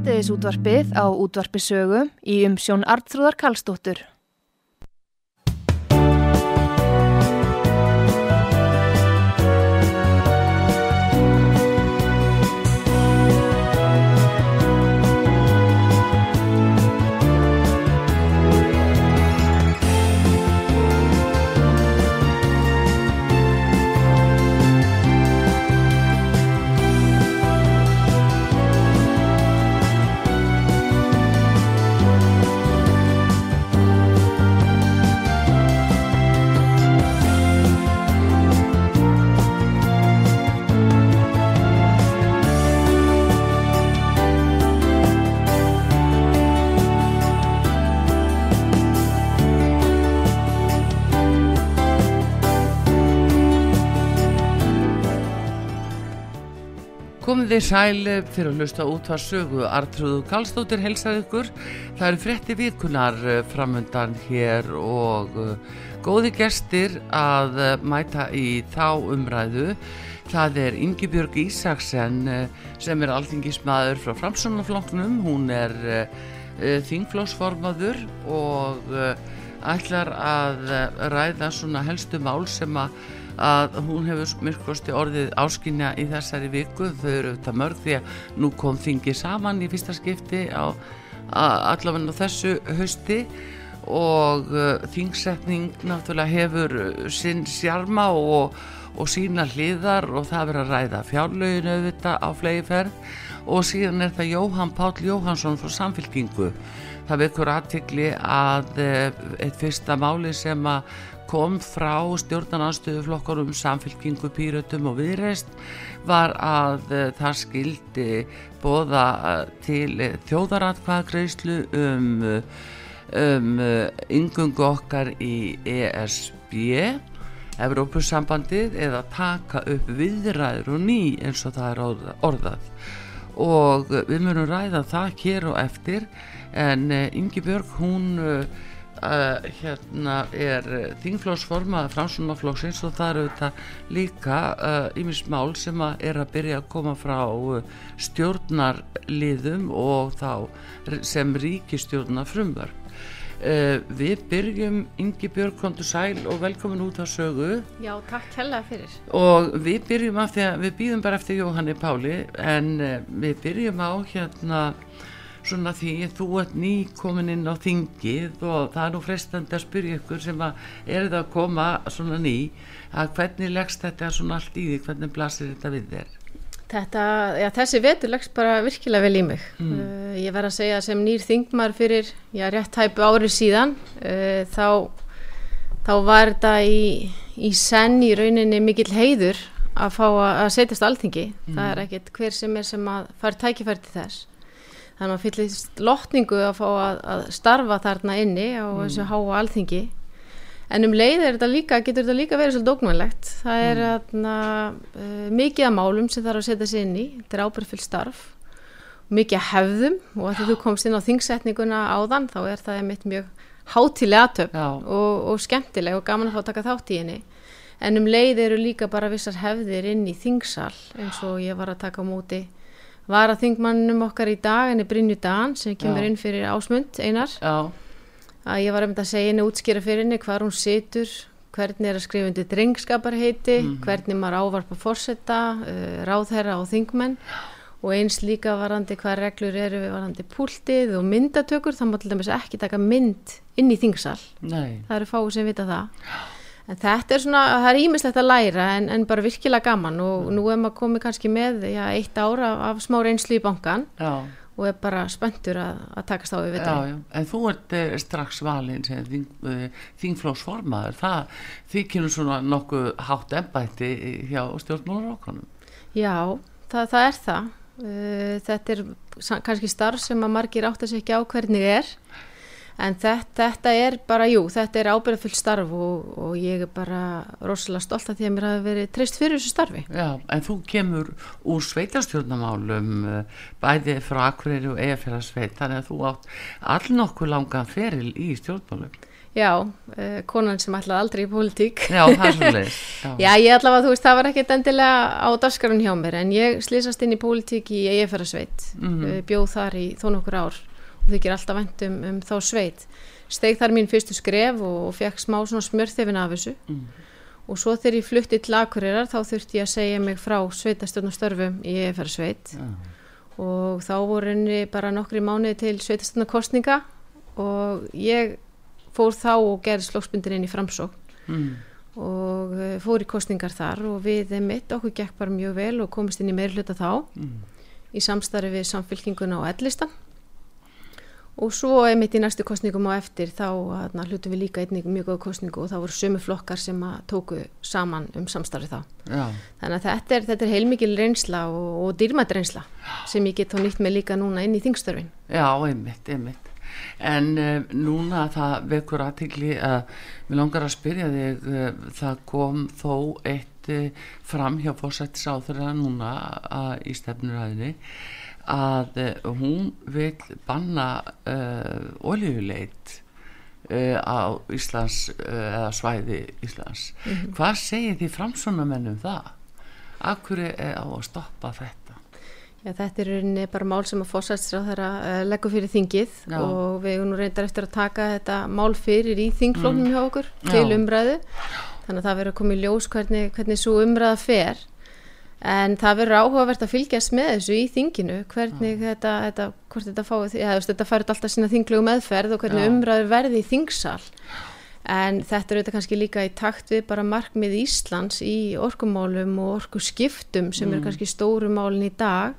Sítiðisútvarpið á útvarpisögu í umsjón Artrúðar Kallstóttur. Þið sæli fyrir að hlusta út hvað sögu Artrúðu Kallstóttir helsað ykkur. Það eru fretti viðkunar eh, framöndan hér og uh, góði gestir að uh, mæta í þá umræðu. Það er Ingi Björg Ísaksen sem er alþingismadur frá Framsónafloknum. Hún er þingflósformaður og ætlar að ræða svona helstu mál sem að, að hún hefur myrkosti orðið áskynja í þessari viku. Þau eru þetta mörg því að nú kom þingi saman í fyrsta skipti á allavega þessu hausti og þingsetning náttúrulega hefur sinn sjarma og, og sína hliðar og það verður að ræða fjárlauginu auðvitað á flegi ferð og síðan er það Jóhann Pál Jóhansson frá samfélkingu það vekur aðtikli að eitt fyrsta máli sem að kom frá stjórnarnarstöðuflokkur um samfélkingu, pýrötum og viðreist var að uh, það skildi bóða uh, til þjóðaratkvæðagreyslu um um yngungu okkar í ESB Evrópussambandið eða taka upp viðræður og ný eins og það er orðað. Og við munum ræða það hér og eftir en Ingi Björg hún uh, hérna er þingflósformað fransunaflóksins og það eru þetta líka yfir uh, smál sem að er að byrja að koma frá stjórnarliðum og þá sem ríkistjórnar frumverk Uh, við byrjum Ingi Björg kontur sæl og velkomin út á sögu. Já, takk hella fyrir. Og við byrjum af því að við býðum bara eftir Jóhanni Páli en uh, við byrjum á hérna svona því þú ert ný komin inn á þingið og það er nú frestandi að spyrja ykkur sem að er það að koma svona ný að hvernig leggst þetta svona allt í því, hvernig blasir þetta við þér? Þetta, já, þessi vetur leggst bara virkilega vel í mig. Mm. Uh, ég verð að segja sem nýr þingmar fyrir, já, rétt hæpu árið síðan, uh, þá, þá var þetta í, í senn í rauninni mikill heiður að fá að, setjast alþingi. Mm. Það er ekkert hver sem er sem að fara tækifæri til þess. Þannig að fyllist lotningu að fá að, að starfa þarna inni á mm. þessu háa alþingi. En um leið er þetta líka, getur þetta líka verið svolítið ógnvænlegt það er mm. atna, uh, mikið af málum sem þarf að setja sér inn í. Þetta er ábyrgfylg starf. Mikið af hefðum. Og að þú komst inn á þingsetninguna áðan þá er það einmitt mjög hátilega aðtöp og, og skemmtileg og gaman að fá að taka þátt í henni. En um leið eru líka bara vissar hefðir inn í þingsal eins og ég var að taka á móti var að þingmannum okkar í dag en er Brynju Dan sem kemur Já. inn fyrir ásmund einar Já að ég var um þetta að segja henni útskýra fyrir henni hvað hún situr, hvernig er að skrifa undir drengskaparheiti, mm -hmm. hvernig maður ávarpa fórsetta, uh, ráðherra og þingmenn og eins líka varandi hvað reglur eru við varandi púltið og myndatökur, það má til dæmis ekki taka mynd inn í þingsal Nei. það eru fáið sem vita það en þetta er svona, það er ímislegt að læra en, en bara virkilega gaman og mm. nú er maður komið kannski með já, eitt ára af, af smá reynslu í bankan já og er bara spöntur að, að takast á við þetta. En þú ert eh, strax valinn sem þing, eh, þingflósformaður, það þykir svona nokkuð hátt ennbætti hjá stjórnmálarókanum. Já, það, það er það. Uh, þetta er kannski starf sem að margir átt að segja ekki á hvernig er en þetta, þetta er bara, jú, þetta er ábyrðafull starf og, og ég er bara rosalega stolt að því að mér hafi verið treyst fyrir þessu starfi. Já, en þú kemur úr sveitarstjórnamálum eh, bæði frá Akureyri og Egefjörðarsveit, þannig að þú átt allnokkuð langan feril í stjórnmálum. Já, uh, konan sem ætlaði aldrei í pólitík. Já, það er svolítið. Já. Já, ég allavega, þú veist, það var ekkert endilega á daskarun hjá mér, en ég slýsast inn í pólitík í Egefjörðarsveit, mm -hmm. uh, bjóð þar í þó nokkur ár þykir alltaf vant um, um þá sveit steg þar mín fyrstu skref og, og fekk smá svona smjörþefin af þessu mm. og svo þegar ég flutti til Akureyrar þá þurfti ég að segja mig frá sveitastjórnastörfum í EFR sveit mm. og þá voru henni bara nokkri mánuði til sveitastjórnarkostninga og ég fór þá og gerði slóksbundir inn í framsók mm. og eh, fór í kostningar þar og við mitt okkur gekk bara mjög vel og komist inn í meirluta þá mm. í samstarfi við samfélkinguna og ellistan og svo einmitt í næstu kostningum á eftir þá hlutum við líka einnig mjög góð kostningu og það voru sömu flokkar sem tóku saman um samstarfi þá. Já. þannig að þetta er, þetta er heilmikil reynsla og, og dýrmætt reynsla sem ég get þá nýtt með líka núna inn í þingstörfin. Já, einmitt, einmitt. En uh, núna það vekur aðtikli að uh, við langar að spyrja þig uh, það kom þó eitt uh, fram hjá fórsættisáþurða núna í stefnuræðinni að uh, hún vil banna uh, eh, oljuleit uh, eh, á Íslands eða svæði Íslands mm -hmm. hvað segir því framsónamennum það? Akkur er á að stoppa þetta? Já, þetta er bara mál sem að fósætsra þeirra uh, leggur fyrir þingið Já. og við erum nú reyndar eftir að taka þetta mál fyrir í þingflóknum mm. hjá okkur til Já. umræðu þannig að það verður að koma í ljós hvernig, hvernig svo umræða fer en það verður áhugavert að fylgjast með þessu í þinginu hvernig Já. þetta, þetta, hvort þetta fáið, já, þetta færður alltaf sína þinglegu meðferð og hvernig umræður verði í þingsal en þetta er auðvitað kannski líka í takt við bara markmið Íslands í orkumálum og orkuskiptum sem mm. er kannski stórumálin í dag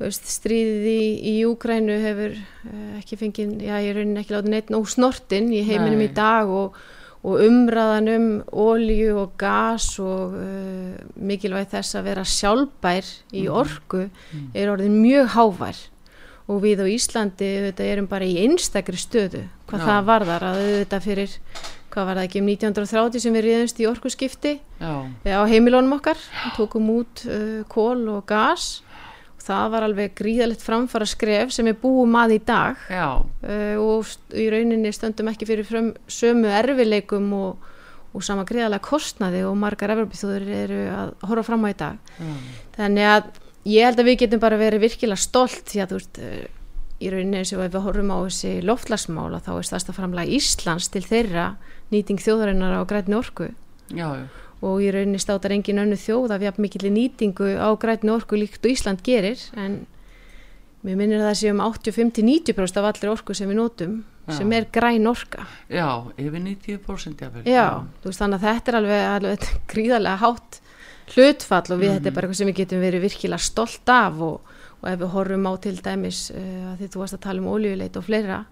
veist, stríðið í, í Júgrænu hefur uh, ekki fengið, já ég raunin ekki látið neitt nóg snortin í heiminum Nei. í dag og, og umræðan um ólju og gas og uh, mikilvæg þess að vera sjálfbær í mm. orku mm. er orðin mjög hávær og við á Íslandi þetta, erum bara í einstakri stöðu hvað já. það varðar að þetta fyrir hvað var það ekki um 1930 sem við riðumst í orku skipti já. á heimilónum okkar tókum út uh, kól og gas það var alveg gríðalegt framfara skref sem við búum að í dag. Uh, og í rauninni stöndum ekki fyrir fram sömu erfileikum og, og sama gríðalega kostnaði og margar Evropaþjóður eru að horfa fram á í dag. Mm. þannig að ég held að við getum bara verið virkilega stolt því að þú veist uh, í rauninni eins og ef við horfum á þessi loftlagsmála þá er stærsta framlega Íslands til þeirra nýting þjóðarinnar á grætni orku. Já, já og í rauninni státar engin önnu þjóð af jafn mikil nýtingu á grætni orku líkt og Ísland gerir en mér minnir það að séum 85-90% af allir orku sem við notum já. sem er græn orka Já, yfir 90% jáfnvel Já, þú veist þannig að þetta er alveg, alveg gríðarlega hátt hlutfall og við mm -hmm. þetta er mhm. bara eitthvað sem við getum verið virkilega stolt af og, og ef við horfum á til dæmis uh, að því þú varst að tala um ólíuleit og fleira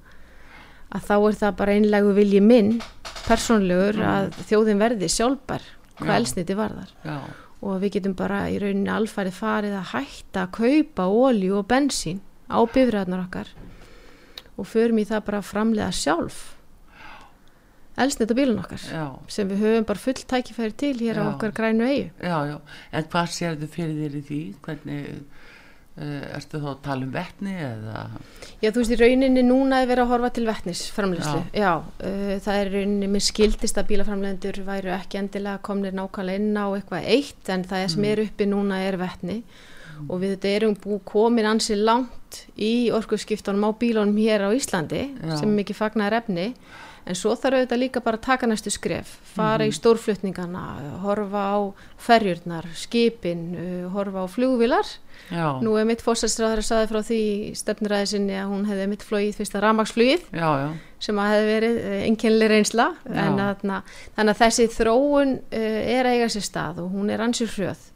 að þá er það bara einlegu vilji minn persónlegur mm. að þjóðin verði sjálfbar hvað elsniti varðar Já. og við getum bara í rauninni alfærið farið að hætta að kaupa ólju og bensín á bifræðnar okkar og förum í það bara að framlega sjálf elsnit á bílun okkar já. sem við höfum bara fullt tækifæri til hér já. á okkar grænu eigu Já, já, en hvað sér þið fyrir þér í því? Hvernig Uh, erstu þá að tala um vettni eða? Já, þú veist, í rauninni núna er verið að horfa til vettnisframlegslu. Já, Já uh, það er rauninni, mér skildist að bílaframlegendur væru ekki endilega komnir nákvæmlega inn á eitthvað eitt en það sem mm. er uppi núna er vettni mm. og við þetta erum búið komin ansi langt í orkuðskiptunum á bílunum hér á Íslandi Já. sem er mikið fagnar efni en svo þarf auðvitað líka bara að taka næstu skref. Fara mm í mhm. stórflutningana horfa á ferjurnar skipin, uh, horfa á flugvilar já. nú er mitt fórsætsræðar að saði frá því stefniræði sinni að hún hefði mitt flóið fyrsta ramagsflugið sem að hefði verið uh, einnkjönlega reynsla. Að, þannig að þessi þróun uh, er eiga sér stað og hún er ansið hrjöð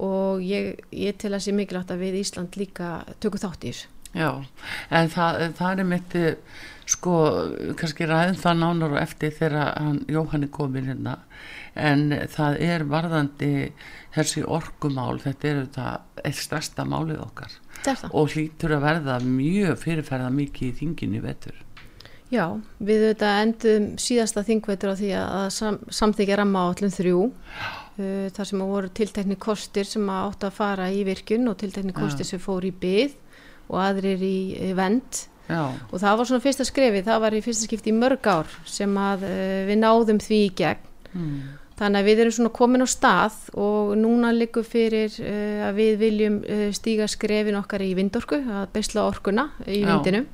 og ég, ég til að sé mikilvægt að við Ísland líka tökum þátt í þessu. Já, en það, það er mitt sko kannski ræðum það nánar og eftir þegar hann, Jóhann er komin hérna. En það er varðandi þessi orkumál þetta er þetta eitt stærsta málið okkar. Og hlýtur að verða mjög fyrirferða mikið í þinginu vetur. Já, við þetta endum síðasta þingvetur á því að sam, samþykja ramma á allum þrjú uh, þar sem voru tiltekni kostir sem átt að fara í virkun og tiltekni kostir Já. sem fór í byð og aðrir í vend Já. og það var svona fyrsta skrefi, það var í fyrsta skipti í mörg ár sem að uh, við náðum því í gegn mm. þannig að við erum svona komin á stað og núna likur fyrir uh, að við viljum uh, stíga skrefin okkar í vindorku, að besla orkuna í Já. vindinum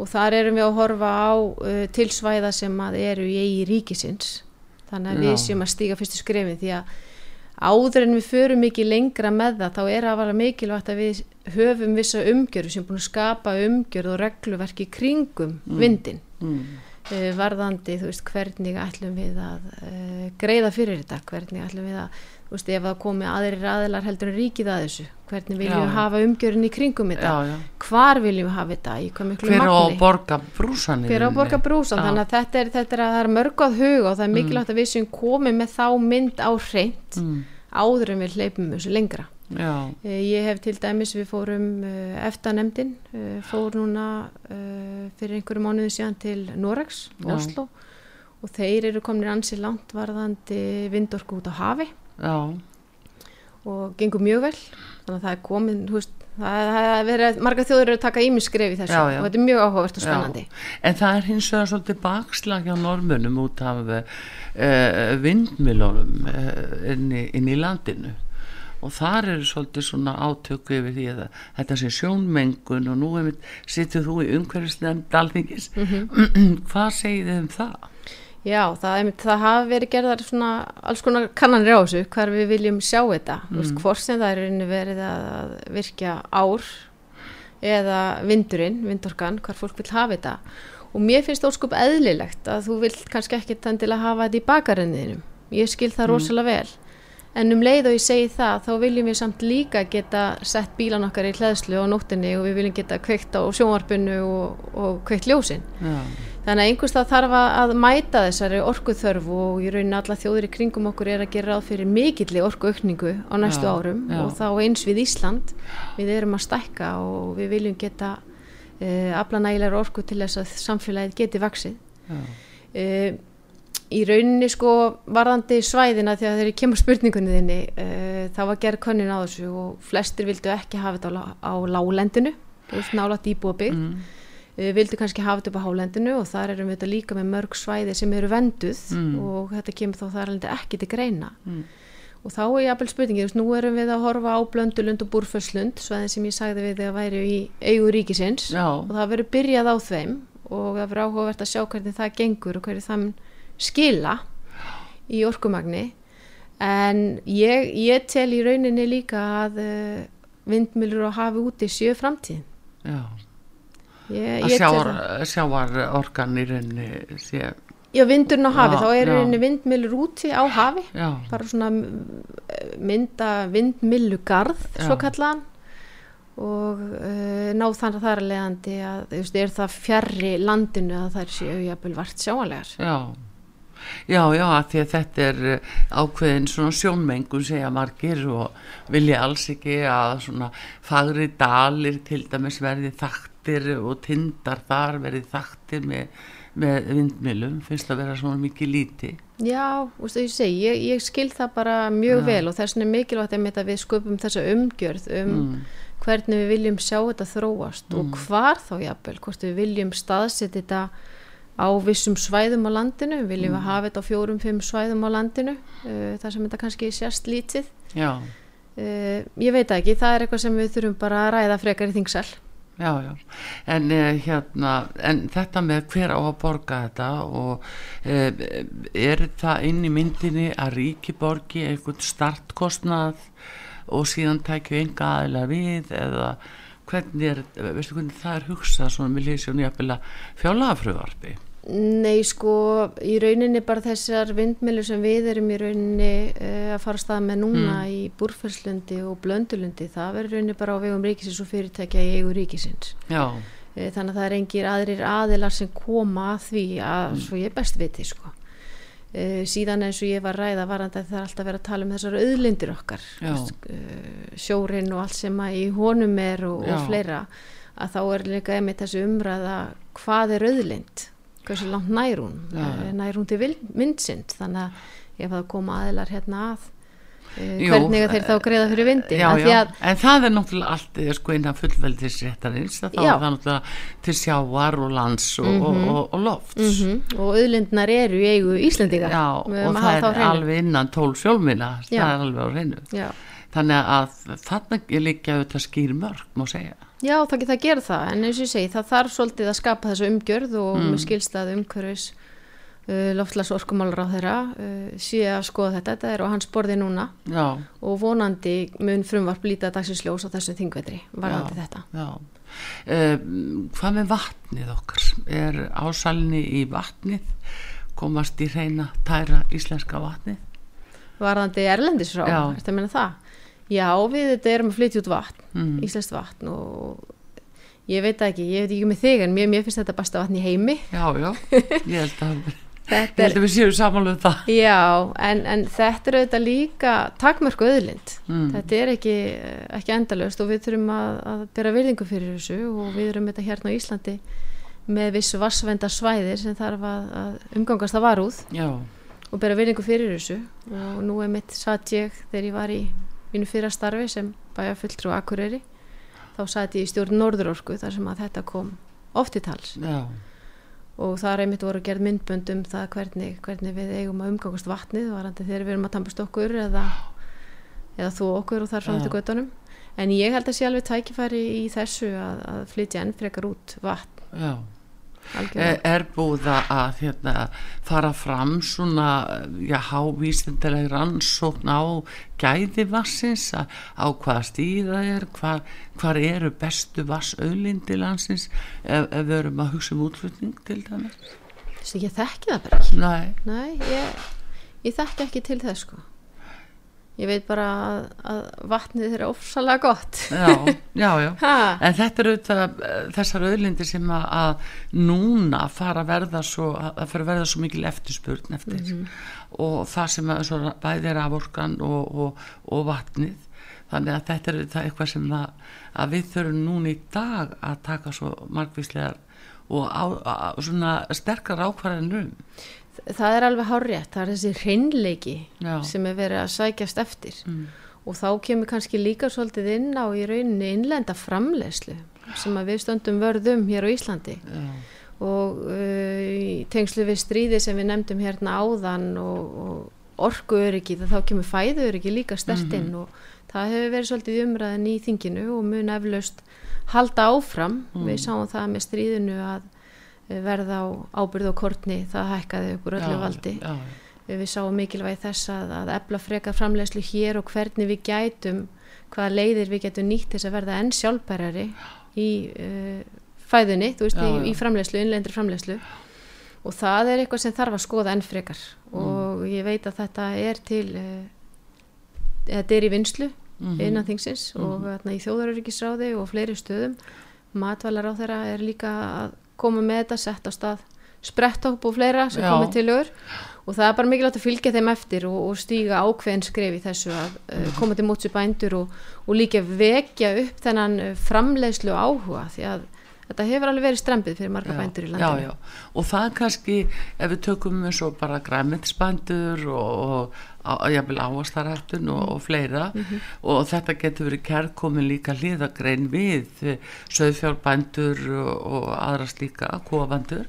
og þar erum við að horfa á tilsvæða sem að eru í eigi ríkisins þannig að Já. við séum að stíga fyrstu skrefin því að áður en við förum mikið lengra með það þá er að vara mikilvægt að við höfum vissa umgjörðu sem er búin að skapa umgjörð og regluverki kringum mm. vindin mm. Uh, varðandi þú veist hvernig ætlum við að uh, greiða fyrir þetta hvernig ætlum við að veist ef það komi aðrir aðilar heldur en ríkið að þessu hvernig viljum við hafa umgjörðin í kringum þetta? Já, já. hvar viljum við hafa þetta? Í hvað miklu magni? hver á borga brúsan borga brúsan þannig að þetta er, þetta er að það er mörg að huga og það er mm. mikilvægt að við sem komum með þá mynd á hreint mm. áður en við hleypum þessu lengra. Já. Eh, ég hef til dæmis, við fórum eh, eftirnemdin, eh, fór núna fyrir einhverju mánuði síðan til Noregs, Oslo og þeir eru komin ansið langt varðandi vindorku út á hafi Já. og gengur mjög vel þannig að það er komin, veist það er verið, marga þjóður eru að taka ímiskref í þessu já, já. og þetta er mjög áhugavert og spennandi en það er hins vegar svolítið bakslag á normunum út af uh, vindmilónum uh, inn, inn í landinu og þar eru svolítið svona átöku yfir því að þetta sé sjónmengun og nú sittur þú í umhverfisnefnd alþingis mm -hmm. hvað segir þið um það? Já, það, það hafi verið gerðar svona alls konar kannanir á þessu hvar við viljum sjá þetta mm. hvort sem það er verið að virkja ár eða vindurinn, vindorkan, hvar fólk vil hafa þetta og mér finnst óskup eðlilegt að þú vilt kannski ekki þann til að hafa þetta í bakarinninum ég skil það mm. rosalega vel en um leið og ég segi það þá viljum við samt líka geta sett bílan okkar í hlæðslu á nóttinni og við viljum geta kveikt á sjónvarpinu og, og kveikt ljósin ja. Þannig að einhvers það þarf að mæta þessari orkuþörf og ég raunin alla þjóður í kringum okkur er að gera ráð fyrir mikilli orkuaukningu á næstu ja, árum ja. og þá eins við Ísland. Við erum að stækka og við viljum geta uh, afla nægilegar orku til þess að samfélagið geti vaksið uh, í rauninni sko varðandi svæðina þegar ég kemur spurningunni þinni uh, þá var gerð konun á þessu og flestir vildu ekki hafa þetta á, á lálendinu, nálat íbúa bygg mm. Uh, vildu kannski hafa þetta upp á hálendinu og þar erum við þetta líka með mörg svæði sem eru venduð mm. og þetta kemur þá þar alveg ekki til greina mm. og þá er jáfnvel spurningi, nú erum við að horfa á Blöndulund og Búrföslund svæðin sem ég sagði við þegar væri í eigu ríkisins Já. og það verður byrjað á þeim og það verður áhugavert að sjá hvernig það gengur og hvernig það skila í orkumagni en ég, ég tel í rauninni líka að uh, vindmjölur og hafi úti séu framtíð Já ég, að sjáar, sjáar orkan í rauninni séu Já, vindurinn á hafi, já, þá er rauninni vindmjölur úti á hafi, já. bara svona mynda vindmjölugarð, svo kallaðan og uh, ná þannig að það er leiðandi að, þú veist, er það fjarrri landinu að það er séu jafnvel vart sjáanlegar? Já. Já, já, að því að þetta er eh, ákveðin svona sjónmengun segja margir og vilja alls ekki að svona fagri dalir til dæmis verði þaktir og tindar þar verði þaktir með, með vindmilum, finnst að vera svona mikið líti. Já, þú segi, ég, ég skil það bara mjög já. vel og vegna er mikilvægt að við sköpum þessa umgjörð um mm. hvernig við viljum sjá þetta þróast mm. og hvar þá jafnvel, hvort við viljum staðsetja þetta á vissum svæðum á landinu við viljum mm. hafa þetta á fjórum, fimm svæðum á landinu uh, þar sem þetta kannski sérst lítið uh, ég veit ekki, það er eitthvað sem við þurfum bara að ræða frekar í þingsal Já, já, en, uh, hérna, en þetta með hver á að borga þetta og uh, er það inn í myndinni að ríkiborgi einhvern startkostnað og síðan tækju enga aðila við eða hvernig er, veistu hvernig það er hugsað svona með lísjónu jafnvel að fjálagafröðarpi Nei sko, í rauninni bara þessar vindmilu sem við erum í rauninni uh, að fara stað með núna mm. í Búrferslundi og Blöndulundi, það verður rauninni bara á vegum ríkisins og fyrirtækja í eigu ríkisins. Já. Uh, þannig að það er engir aðrir aðilar sem koma að því að, mm. svo ég best viti sko. Uh, síðan eins og ég var ræða varandi að það er alltaf verið að tala um þessar auðlindir okkar, sjórin og allt sem að í honum er og, og fleira, að þá er líka einmitt þessu umræða hvað er auðlind hversu langt nær hún ja. Eh, nær hún til myndsind þannig að ef það koma aðilar hérna að eh, Jú, hvernig þeir þá greiða fyrir vindi. já, já, en það er náttúrulega allt eh, sko innan fullveldisréttarins. Þá já. er það náttúrulega til sjávar og lands og, mm -hmm. og, og, og lofts. Mm -hmm. og auðlindnar eru í eigu Íslandika og það er alveg innan tól sjálfmina það er alveg á hreinu. Þannig að þarna er líka auðvitað skýr mörg má segja Já, það, það gerir það, en eins og ég segi, það þarf svolítið að skapa þessu umgjörð og mm. skilstað umhverfis uh, loftlags orkumálur á þeirra uh, sé að skoða þetta, þetta er á hans borði núna já. og vonandi mun frumvarp lítið að dagsins ljós á þessu þingvetri varðandi þetta. Já, uh, hvað með vatnið okkar? Er ásalni í vatnið komast í reyna tæra íslenska vatnið? Varðandi erlendisrá, er þetta að menna það? Já, við þetta erum að flytja út vatn, mm. íslenskt vatn og ég veit ekki, ég veit ekki með þig en mér, mér finnst þetta besta vatn í heimi. Já, já, ég held að, ég held að við séum samanlega um það. Já, en, en þetta er auðvitað líka takmörku öðlind. Mm. Þetta er ekki, ekki endalöst og við þurfum að, að bera virðingu fyrir þessu og við erum þetta hérna á Íslandi með vissu vassvendarsvæðir sem þarf að, að umgangast að varúð já. og bera virðingu fyrir þessu og nú er mitt satt ég þegar ég var í mínu fyrra starfi sem bæja fulltrú Akureyri þá sæti ég í stjórn Norðurorku þar sem að þetta kom oft í tals. Já. og það er einmitt voru gerð myndbönd um það hvernig, hvernig við eigum að umgangast vatnið varandi þegar við erum að tampast okkur eða, eða þú okkur og þar fram til göttunum en ég held að sé alveg tækifæri í þessu að, að flytja enn frekar út vatn. Já Er, er búið að hérna, fara fram svona já, hávísindileg rannsókn á gæði vassins á hvaða stíða er hvar, hvar eru bestu vassauðlindi landsins ef, ef við erum að hugsa um útflutning til dæmis? Þessi, Ég þekki það bara ekki. Nei, Nei ég, ég þekki ekki til þess sko ég veit bara að, að vatnið er ofsalega gott. Já, já, já. En þetta eru þessar auðlindir sem að, að núna fara að verða svo að fara að verða svo mikil eftirspurn eftir. Mm -hmm. og það sem að svo, bæði er aforkan og, og, og vatnið. Þannig að þetta er það eitthvað sem að, að við þurfum núna í dag að taka svo margvíslegar og á, á, svona sterkar ákvarðanum það er alveg hárétt, það er þessi hreinleiki Já. sem er verið að sækjast eftir mm. og þá kemur kannski líka svolítið inn á í rauninni innlenda framlegslu sem við stöndum vörðum hér á Íslandi Já. og uh, í tengslu við stríði sem við nefndum hérna áðan og, og orkuöryggi þá kemur fæðuöryggi líka stertinn mm -hmm. og það hefur verið svolítið umræðin í þinginu og mun eflaust halda áfram, mm. við sáum það með stríðinu að verð á ábyrð og kortni það hækkaði úr öllu já, valdi já. við sáum mikilvægi þess að, að efla freka framlegslu hér og hvernig við gætum hvaða leiðir við getum nýtt þess að verða enn sjálfbærari í uh, fæðunni, þú veist, já, í, í framlegslu innleindri framlegslu og það er eitthvað sem þarf að skoða enn frekar mm. og ég veit að þetta er til uh, þetta er í vinslu mm -hmm. innan þingsins mm -hmm. og þarna, í þjóðaröryggisráði og fleiri stöðum matvalar á þeirra er líka að koma með þetta, sett á stað spretthópp og fleira sem komið til öður og það er bara mikilvægt að fylgja þeim eftir og, og stíga ákveðin skref í þessu að uh, koma til mótsu bændur og, og líka vekja upp þennan uh, framleiðslu áhuga því að þetta hefur alveg verið strempið fyrir marga já, bændur í landinu. Já, já, og það kannski ef við tökum eins og bara græmiðsbændur og, og jáfnvel áastarættun og, og fleira mm -hmm. og þetta getur verið kærkomin líka hlýðagrein við söðfjárbændur og, aðra slíka kofandur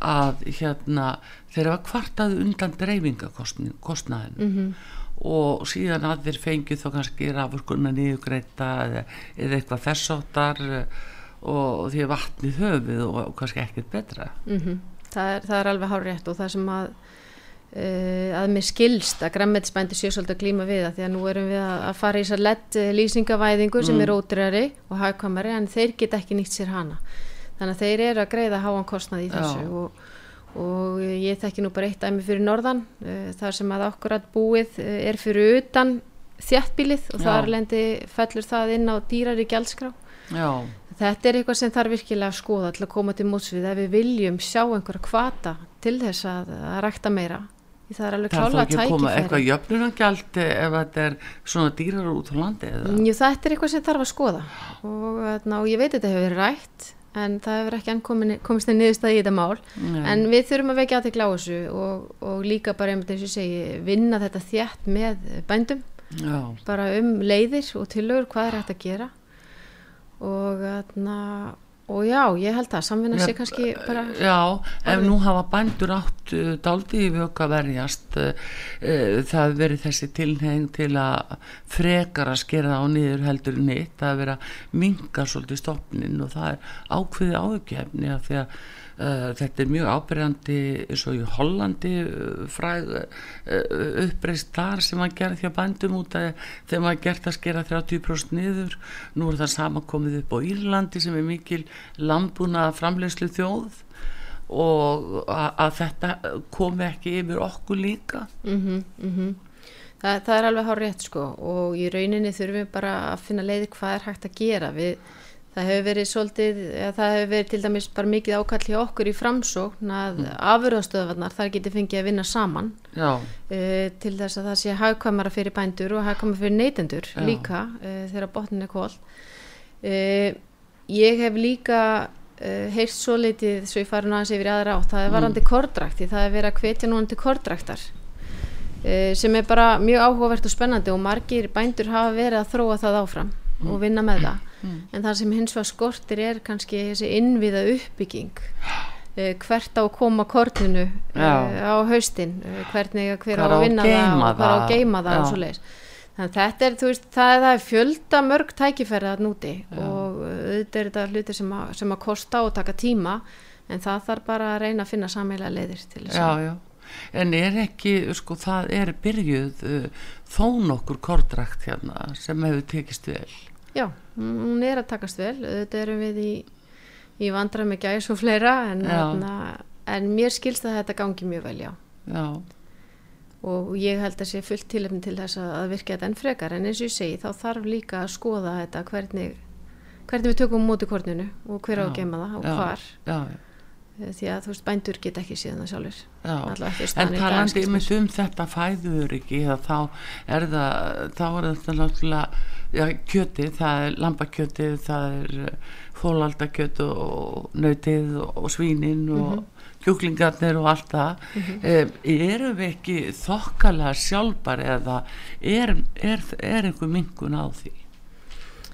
að hérna þeir hafa kvartað undan dreifingakostnaðinu mm -hmm. og síðan að þeir fengið þá kannski rafurkunna nýjugreita eða, eða eitthvað þessáttar og því að vatnið höfið og, og kannski ekkert betra mm -hmm. það, er, það er alveg hár rétt og það sem að uh, að mér skilst að græmmetsbændi séu svolítið að glíma við það því að nú erum við að fara í þessar lett lýsingavæðingu mm. sem er ótrýrari og hagkvæmari en þeir get ekki nýtt sér hana þannig að þeir eru að greiða háan kostnað í þessu og, og ég þekki nú bara eitt dæmi fyrir norðan uh, þar sem að okkur að búið uh, er fyrir utan þjættbílið og Já. þar lendi fellur það inn á dýrari gjaldskrá Já. Þetta er eitthvað sem þarf virkilega að skoða til að koma til mótsvið ef við viljum sjá einhverja kvata til þess að, að rækta meira. Það er alveg klálega tækifæri. Það er ekki að koma eitthvað jöfnunangjaldi ef þetta er svona dýrar út á landi eða? Jú, þetta er eitthvað sem þarf að skoða og, ná, og ég veit að þetta hefur verið rætt en það hefur ekki enn komist það niðurstað í þetta mál Nei. en við þurfum að vekja aðtegla á þessu og, og líka bara einmitt eins og segi vinna þetta þjætt með bændum Já. bara um leiðir og tilögur hvað er hægt að gera og þarna og já, ég held að samvinna sé kannski bara Já, ef nú hafa bændur átt uh, daldi í vöka verjast uh, uh, það verið þessi tilheng til að frekar að skera á niður heldur nýtt, það er verið að minga svolítið stopnin og það er ákveði áðugefni að því að þetta er mjög ábyrjandi eins og í Hollandi uh, fræð uh, uppreist þar sem maður gerði því að bandum út að þegar maður gerði að skera 30% niður. Nú er það samankomið upp á Írlandi sem er mikil landbúna framlegslu þjóð og að þetta komi ekki yfir okkur líka. Mm -hmm, mm -hmm. Það, það er alveg hár rétt sko og í rauninni þurfum við bara að finna leiði hvað er hægt að gera. Við Það hefur verið svolítið, ja, það hefur verið til dæmis bara mikið ákall hjá okkur í framsókn að mm. afurðastöðvarnar þar getur fengið að vinna saman uh, til þess að það sé hagkvæmara fyrir bændur og hagkvæmara fyrir neytendur Já. líka uh, þegar botnin er kól. Uh, ég hef líka heilt svo litið svo ég fari nú aðeins yfir aðra átt, það er varandi mm. kordrakti, það er verið að hvetja núna til kordraktar sem er bara mjög áhugavert og spennandi og margir bændur hafa verið að þróa það áfram. Og vinna með það. Mm. en það sem hins vegar skortir er kannski þessi innviða uppbygging. Uh, hvert á að koma korninu uh, á haustin? Uh, hvernig hver á að vinna það og hver á að geima það og svo leiðis Þannig að þetta er, veist, það, það er fjölda mörg tækifærið að núti og auðvitað er þetta hluti sem að, sem að kosta og taka tíma en það þarf bara að reyna að finna sammeila leiðir til þess Já, að já. En er ekki, sko, það er byrjuð uh, þó nokkur kordrakt hérna sem hefur tekist vel. Já, hún er að takast vel, auðvitað erum við í, í vandra með gæs og fleira en, þarna, en mér skilst að þetta gangi mjög vel, já. Já, Og ég held að sé fullt tilefni til þess að virka þetta enn frekar en eins og ég segi þá þarf líka að skoða þetta hvernig, hvernig við tökum móti korninu og hver á að Já, geima það og já. hvar já, já. Eh, því að þú veist bændur get ekki síðan það sjálfur. En talandi einmitt um þetta fæður ekki þá er það þá er þetta náttúrulega já, kjötið, það er lambakjötið það er fólaldakjöt og nautið og svínin og Mhm. kjúklingarnir og allt það mm erum við ekki þokkalega sjálfbar eða er, er, er einhver mingun á því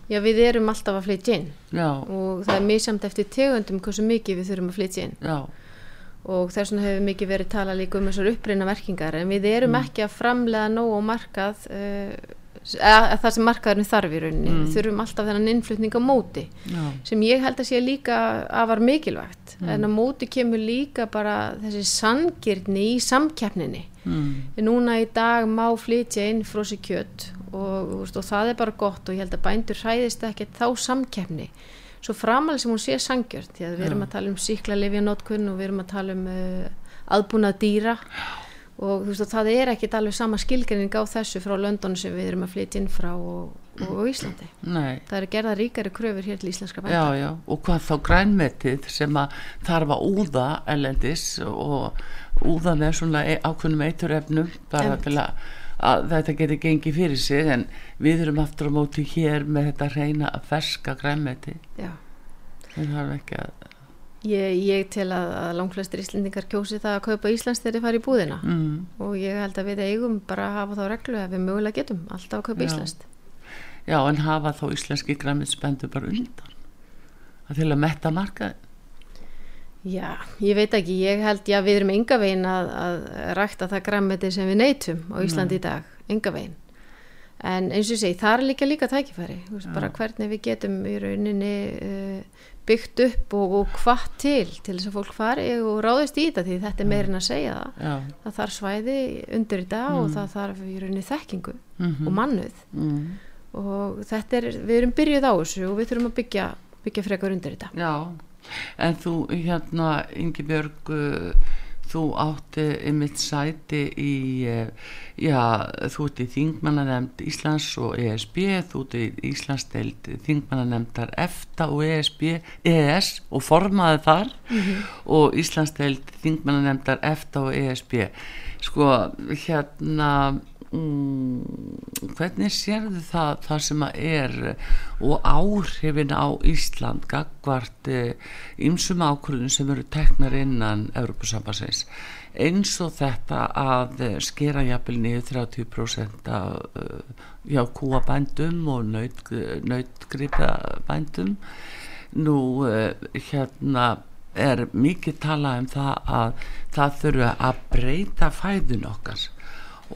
Já, við erum alltaf að flytja inn. Já, og það er misjamt eftir tegundum hversu mikið við þurfum að flytja inn. Já, og þess vegna hefur mikið verið talað líka um þessar upprýna merkingar en við erum ekki að framlega nóg á markað uh, að það sem markaðurinn þarf í rauninni. Við þurfum alltaf þennan innflutning á móti já, sem ég held að sé líka afar mikilvægt. En á móti kemur líka bara þessi sangirni í samkeppninni. Mm, núna í dag má flytja inn frósi kjött og, veist, og það er bara gott og ég held að bændur hræðist ekki þá samkeppni. Svo framalega sem hún sé sangjörn því að við erum að tala um síkla lifjanótkun og við erum að tala um uh, aðbúnað dýra. Og þú veist og það er ekkit alveg sama skilgreining á þessu frá London sem við erum að flytja inn frá og, og Íslandi. Nei. Það eru gerða ríkari kröfur hér til íslenska bænda. Og hvað þá grænmetið sem að þarf að úða ellendis og úða með svona e- ákveðnum eiturefnum bara til að, að þetta geti gengið fyrir sig en við erum aftur á móti hér með þetta reyna að ferska grænmeti. Já. við þarf ekki að Ég, ég tel að, að langflestir íslendingar kjósi það að kaupa Íslands þegar þið fara í búðina. Mm, og ég held að við eigum bara að hafa þá reglu að við mögulega getum alltaf að kaupa. Íslands Já, en hafa þá íslenski grænmetsbendur bara undan? Að til að metta markaði Já, ég veit ekki, ég held, já við erum enga veginn að, að rækta það grammeti sem við neytum á Íslandi í dag, enga veginn. En eins og ég segi, það er líka líka tækifæri, veist, bara hvernig við getum í rauninni uh, byggt upp og, og hvað til til þess að fólk fari og ráðist í þetta því þetta er meirinn að segja það. Já, það þarf svæði undir þetta og það þarf í rauninni þekkingu Mhm. og mannuð mm, og þetta er, við erum byrjuð á þessu og við þurfum að byggja, byggja frekar undir þetta. Já, en þú hérna Ingibjörg uh, þú átti einmitt sæti í uh, já, þú ert í þingmannanemnd Íslands og ESB þú ert í Íslandsdeild þingmannanemndar EFTA og ESB ES og formaði þar og Íslandsdeild þingmannanemndar EFTA og ESB sko hérna mm, hvernig sérðu það, það sem að er og áhrifin á Ísland gagvart ymsum ákvörðun sem eru teknar innan Evropasambassins eins og þetta að eh, skera jafnvel niður 30% af eh, já, kúabændum og naut, nautgripabændum. Nú eh, hérna er mikið talað um það að það þurfa að breyta fæðun okkar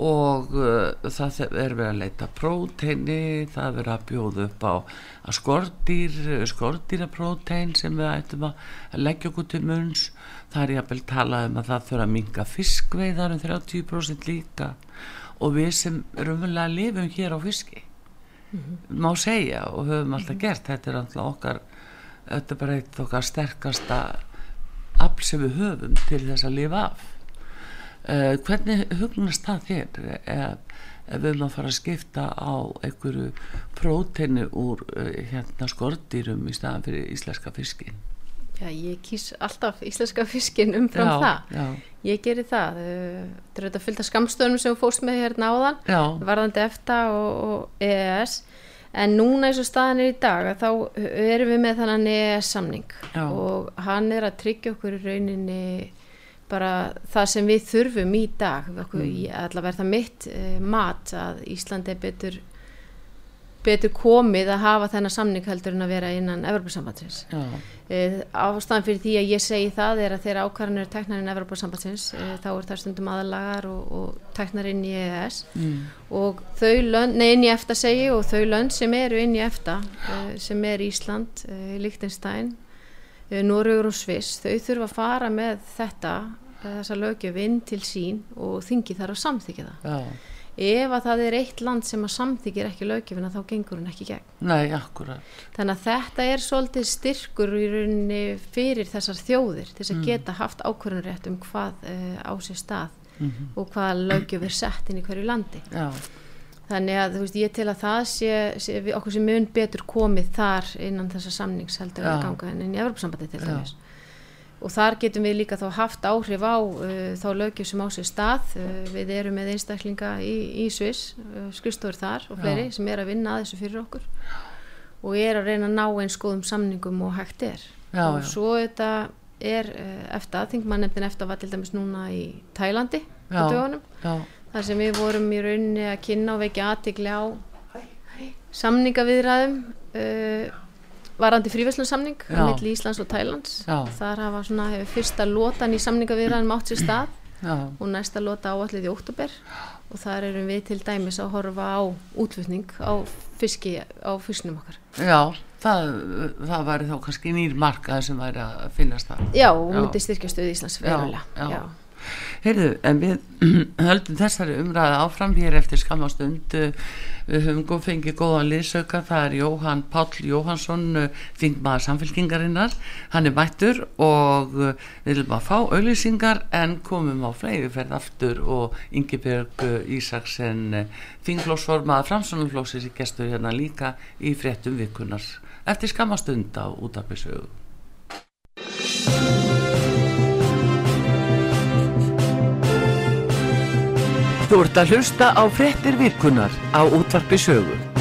og uh, það er verið að leita próteini, það er verið að bjóða upp á að skordýr skordýraprótein sem við ættum að leggja okkur til munns. Það er jafnvel talað um að það þurfa að minga fiskveiðar um 30% líka. Og við sem raunverulega lifum hér á fiski má segja og höfum alltaf gert þetta er alltaf okkar þetta er bara eitt okkar sterkasta afl sem við höfum til þess að lifa af uh, hvernig hugnast það þér ef, ef við erum að fara að skipta á einhverju próteinu úr uh, hérna skordýrum í staðan fyrir íslenska fiskin Já, ég kýs alltaf íslenska fiskin umfram já, það. já, ég geri það uh, þetta er auðvitað fylgta skamstöðunum sem þú fórst með hérna áðan já, varðandi EFTA og, og EES en núna eins og staðan er í dag að þá erum við með þannan EES samning. Og hann er að tryggja okkur rauninni bara það sem við þurfum í dag okkur, mm. allavega er það mitt uh, mat að Ísland er betur betur komið að hafa þennan samning heldur en að vera innan Evropasambandsins. E, ástæðan fyrir því að ég segi það er að þeirra ákvarðanir teknar inn Evropasambandsins e, þá er það stundum aðalagar og, og teknar inn í EES mm. og þau lönd, nei inn í EFTA segi og þau lönd sem eru inn í EFTA e, sem er Ísland, e, Líktenstein, e, Norrögur og Sviss, þau þurfa að fara með þetta, þessa lögjöfinn til sín og þingi þar að samþykja það. Já ef að það er eitt land sem að samþykir ekki lögjöfina þá gengur hún ekki gegn Nei, akkurat Þannig að þetta er svolítið styrkur í rauninni fyrir þessar þjóðir til þess að mm. geta haft ákvörðunrétt um hvað uh, á sér stað mm -hmm. og hvað lögjöf er sett inn í hverju landi Já. Þannig að veist, ég til að það sé, sé okkur sem mun betur komið þar innan þessar samningsheldur að ganga en í Evropasambandi til dæmis og þar getum við líka þá haft áhrif á uh, þá lögjum sem á sér stað. Uh, við erum með einstaklinga í, í Sviss, uh, skristóður þar og fleiri Já. sem er að vinna að þessu fyrir okkur. Og er að reyna að ná eins góðum samningum og hægt er. Já, og svo þetta er uh, eftir aðþingmannefndin eftir að var til dæmis núna í Tælandi á dögunum. þar sem við vorum í rauninni að kynna og vekja aðtikli á samningaviðræðum uh, varandi fríverslunsamning á milli Íslands og Tælands. Já. þar hafa svona hefur fyrsta lotan í samningavirðanum átt sér stað Já. og næsta lota áallið í óttúber og þar erum við til dæmis að horfa á útflutning á fiski á fisknum okkar. Já, það, það væri þá kannski nýr markað sem væri að finnast það Já, og myndi styrkja stöð Íslands verulega. Já Heyrðu, en við höldum þessari umræði áfram hér eftir skamastund við höfum góð fengið góðan liðsauka. Það er Jóhann Páll Jóhansson þingmaður samfélkingarinnar hann er mættur og við viljum að fá auðlýsingar en komum á fleiri ferð aftur og Ingebjörg Ísaksen þingflósformaða framsónumflósis í gestur hérna líka í fréttum vikunar eftir skamastund á útafisögu Þú ert að hlusta á frettir virkunar á útvarpi sögu.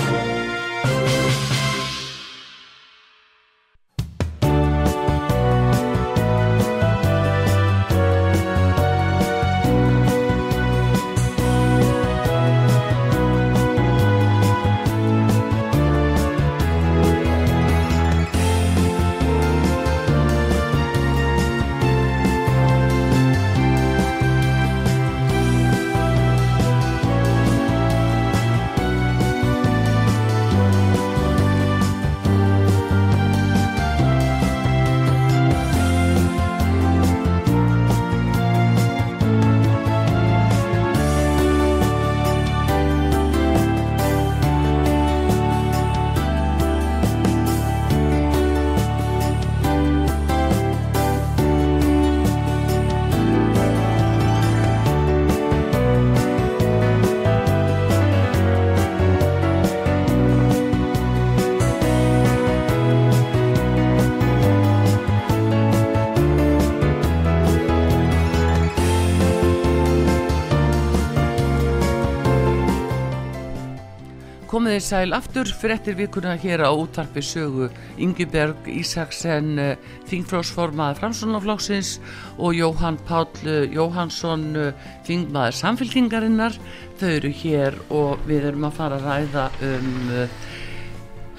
Sæl aftur. Fyrir eftir vikuna hér á útvarpi sögu. Ingeberg Ísaksen eh, þingflósformaði framsónaflóksins og Jóhann Páll eh, Jóhansson eh, þingmaður samfélkingarinnar þau eru hér og við erum að fara að ræða um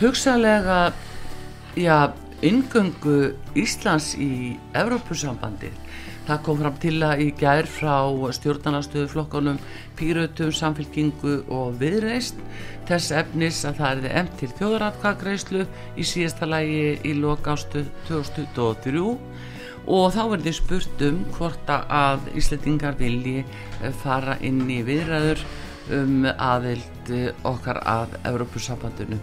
hugsalega já, ingöngu Íslands í Evrópusambandi Það kom fram til að í gær frá stjórnarnastöðu flokkanum Pírautum, Samfélkingu og Viðreist þess efnis að það er emt til þjóðratkagreislu í síðasta lægi í lokástu 2023 og þá verður spurt um hvort að Íslandingar vilji fara inn í viðræður um aðild okkar að Evrópussambandinu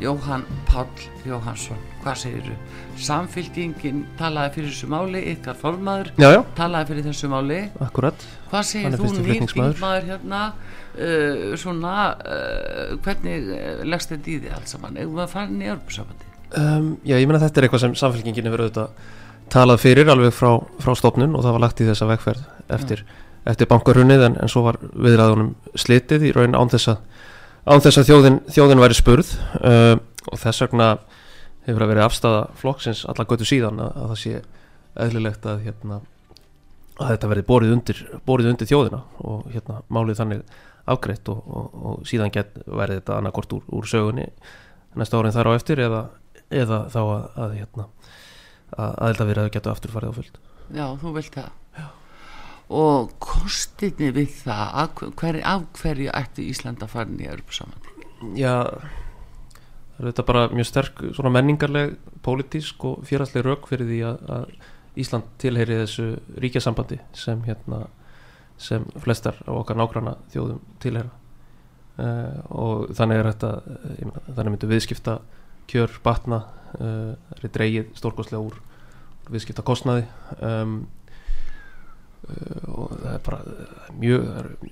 Jóhann Páll Jóhansson hvað segir þú? Samfylgingin talaði fyrir þessu máli, ykkar formadur já, já. talaði fyrir þessu máli Akkurat Hvað segir þú nýrtingmaður hérna uh, svona uh, hvernig uh, leggst þetta í því alls saman eða hvað fann í örbursafandi? Um, já, ég menna þetta er eitthvað sem samfylgingin hefur auðvitað talað fyrir alveg frá, frá stofnun og það var lagt í þessa vegferð eftir, eftir bankarunnið en, en svo var viðræðunum slitið í raun án þess að án þess að þjóðin, þjóðin væri spurð uh, og þess vegna hefur að verið afstafa flokksins alla götu síðan að, að það sé eðlilegt að, hérna, að þetta verið borið undir, borið undir þjóðina og hérna, málið þannig afgreitt og, og, og síðan get verði þetta annarkort úr, úr sögunni næsta árin þar á eftir eða, eða þá að, að hérna að aðeldavirðaðu getur aftur farið á fullt Já, þú vilt það. Og kostinni við það af hverju, af hverju ætti Íslanda farin í Európa saman Já það er þetta bara mjög sterk menningarleg, pólitísk og fjárhalsleg rauk fyrir því að, Ísland tilheyri þessu ríkjasambandi sem hérna sem flestar á okkar nágranna þjóðum tilheyra. Uh, og þannig er þetta uh, þannig myndu viðskipta kjör batna uh, það er dreigið stórkoslega úr viðskipta kostnaði um, og það er bara mjög,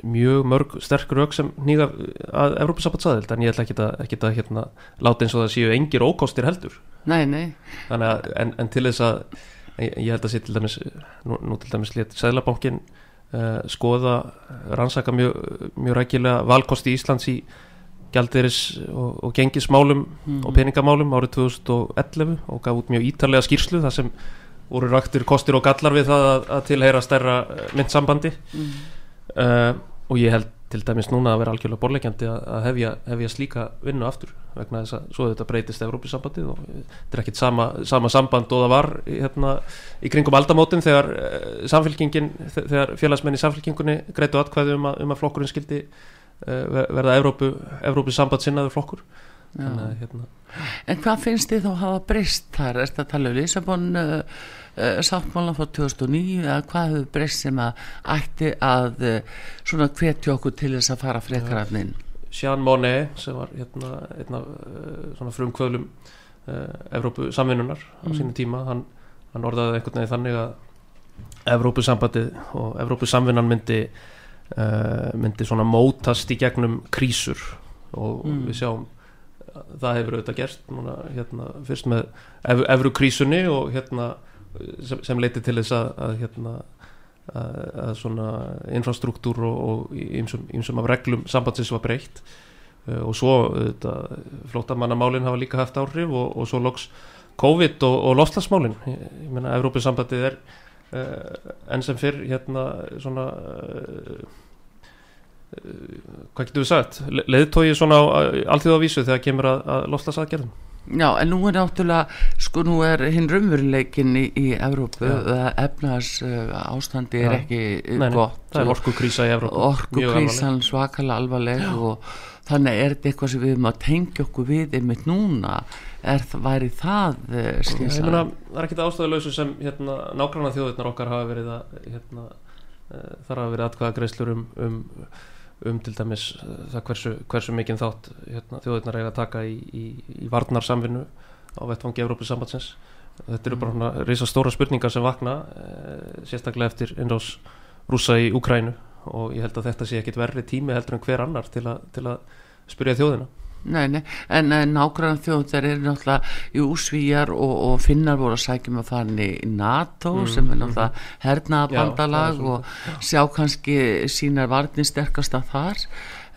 mjög mörg sterk rauk sem nýga að Evrópussabbatsaðild en ég ætla ekki að, ekki að hérna, láta eins og það séu engir ókostir heldur nei, nei. Að, en, en til þess að ég, held að sé til dæmis nú, nú til dæmis létt Sæðlabankin uh, skoða, rannsaka mjög, mjög rækilega valkosti Íslands í gældiris og, og gengismálum mm. og peningamálum árið 2011 og gaf út mjög ítarlega skýrslu þar sem voru raktir kostir og gallar við það að, að tilheyra stærra eh, myndsambandi mm. uh, og ég held til dæmis núna að vera algjörlega borleikjandi að, að hefja, hefja slíka vinnu aftur vegna þess að svo þetta breytist Európusambandið og þetta er ekkit sama, sama samband og það var hérna, í kringum aldamótin þegar uh, samfélkingin þegar félagsmenn í samfélkingunni greitu atkvæði um að, um að flokkurinn skildi uh, verða Evrópu, Evrópusamband sinnaður flokkur Þannig, hérna. En hvað finnst þið þá að hafa breyst þar? Er þetta að tala um Lísabon uh, uh, sáttmálan frá 2009 eða hvað hefur breyst sem að ætti að uh, svona hvetja okkur til þess að fara frekarafnin? Jean Monnet sem var hérna, hérna svona frumkvöðlum Evrópu samvinnunar á mm. sínu tíma hann, hann orðaði einhvern veginn þannig að Evrópu sambandið og Evrópu samvinnan myndi myndi svona mótast í gegnum krísur og mm. við sjáum það hefur auðvitað gerst núna, hérna, fyrst með ev evru krísunni og hérna sem, sem leiti til þess að, að hérna að, að svona infrastruktúr og, ímsum af reglum sambandsins var breytt. Uh, og svo flótamannamálinn hafa líka haft áhrif og, og svo loks COVID og, og lofslagsmálinn ég, menna Evrópinsambandið er uh, enn sem fyrr hérna svona uh, hvað getur við sagt? Leðtói svona allþjóðavísu þegar kemur að, að loslas aðgerðum Já, en nú er náttúrulega sko nú er hinn raunveruleikin í, í Evrópu, efnaðs uh, ástandi er Já. ekki Nei, gott. það er orku krísa í Evrópu. Orku krísan svakalega alvarleg Já. og þannig er þetta eitthvað sem við erum að tengja okkur við einmitt núna. Er, væri það uh, meina, það er ekki það ástæðuleysu sem hérna, nákvæmlega þjóðirnar okkar hafa verið að hérna, uh, þar hafa verið atkvæða greislur um, um um til dæmis eh, það hversu, hversu mikinn þátt hérna, þjóðirnar eiga að taka í, í, í varnarsamvinnu á vettfangi Európus sambandsins þetta eru bara svona reysa stóra spurningar sem vakna eh, sérstaklega eftir innrás rúsa í Ukrænu og ég held að þetta sé ekkit verri tími heldur en hver annar til, a, til að spyrja þjóðina Nei, nei, en nákvæmlega þjóðar er náttúrulega í úsvíjar og, og finnar voru að sækjum að fara í NATO mm, sem er mm. náttúrulega hernaðabandalag og sjá kannski sínar varnir sterkast að þar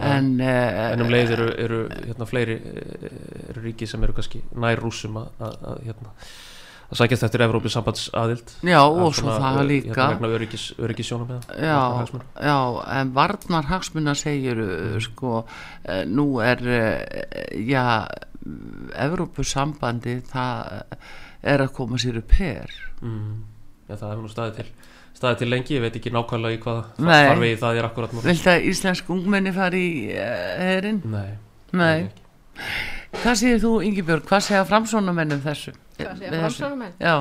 en, uh, en um leið eru, eru hérna, fleiri eh, eru ríki sem eru kannski nær rúsum að hérna að sækjast eftir Evrópið sambands aðild Já og svo það líka. hérna öryggis, öryggissjónum já, já, en varnar hagsmunna segir mm. sko, eh, nú er eh, já, Evrópið sambandi það er að koma sér upp hér mm. Já það hefur nú staðið til staðið til lengi, ég veit ekki nákvæmlega í hvað farvegi það er akkurat Vilt að íslensk ungmenni fari í herin? Nei. Nei Hvað séð þú Ingi-Björg, hvað segja framsónumennum þessu? Hvað segja framsónumenn? Já.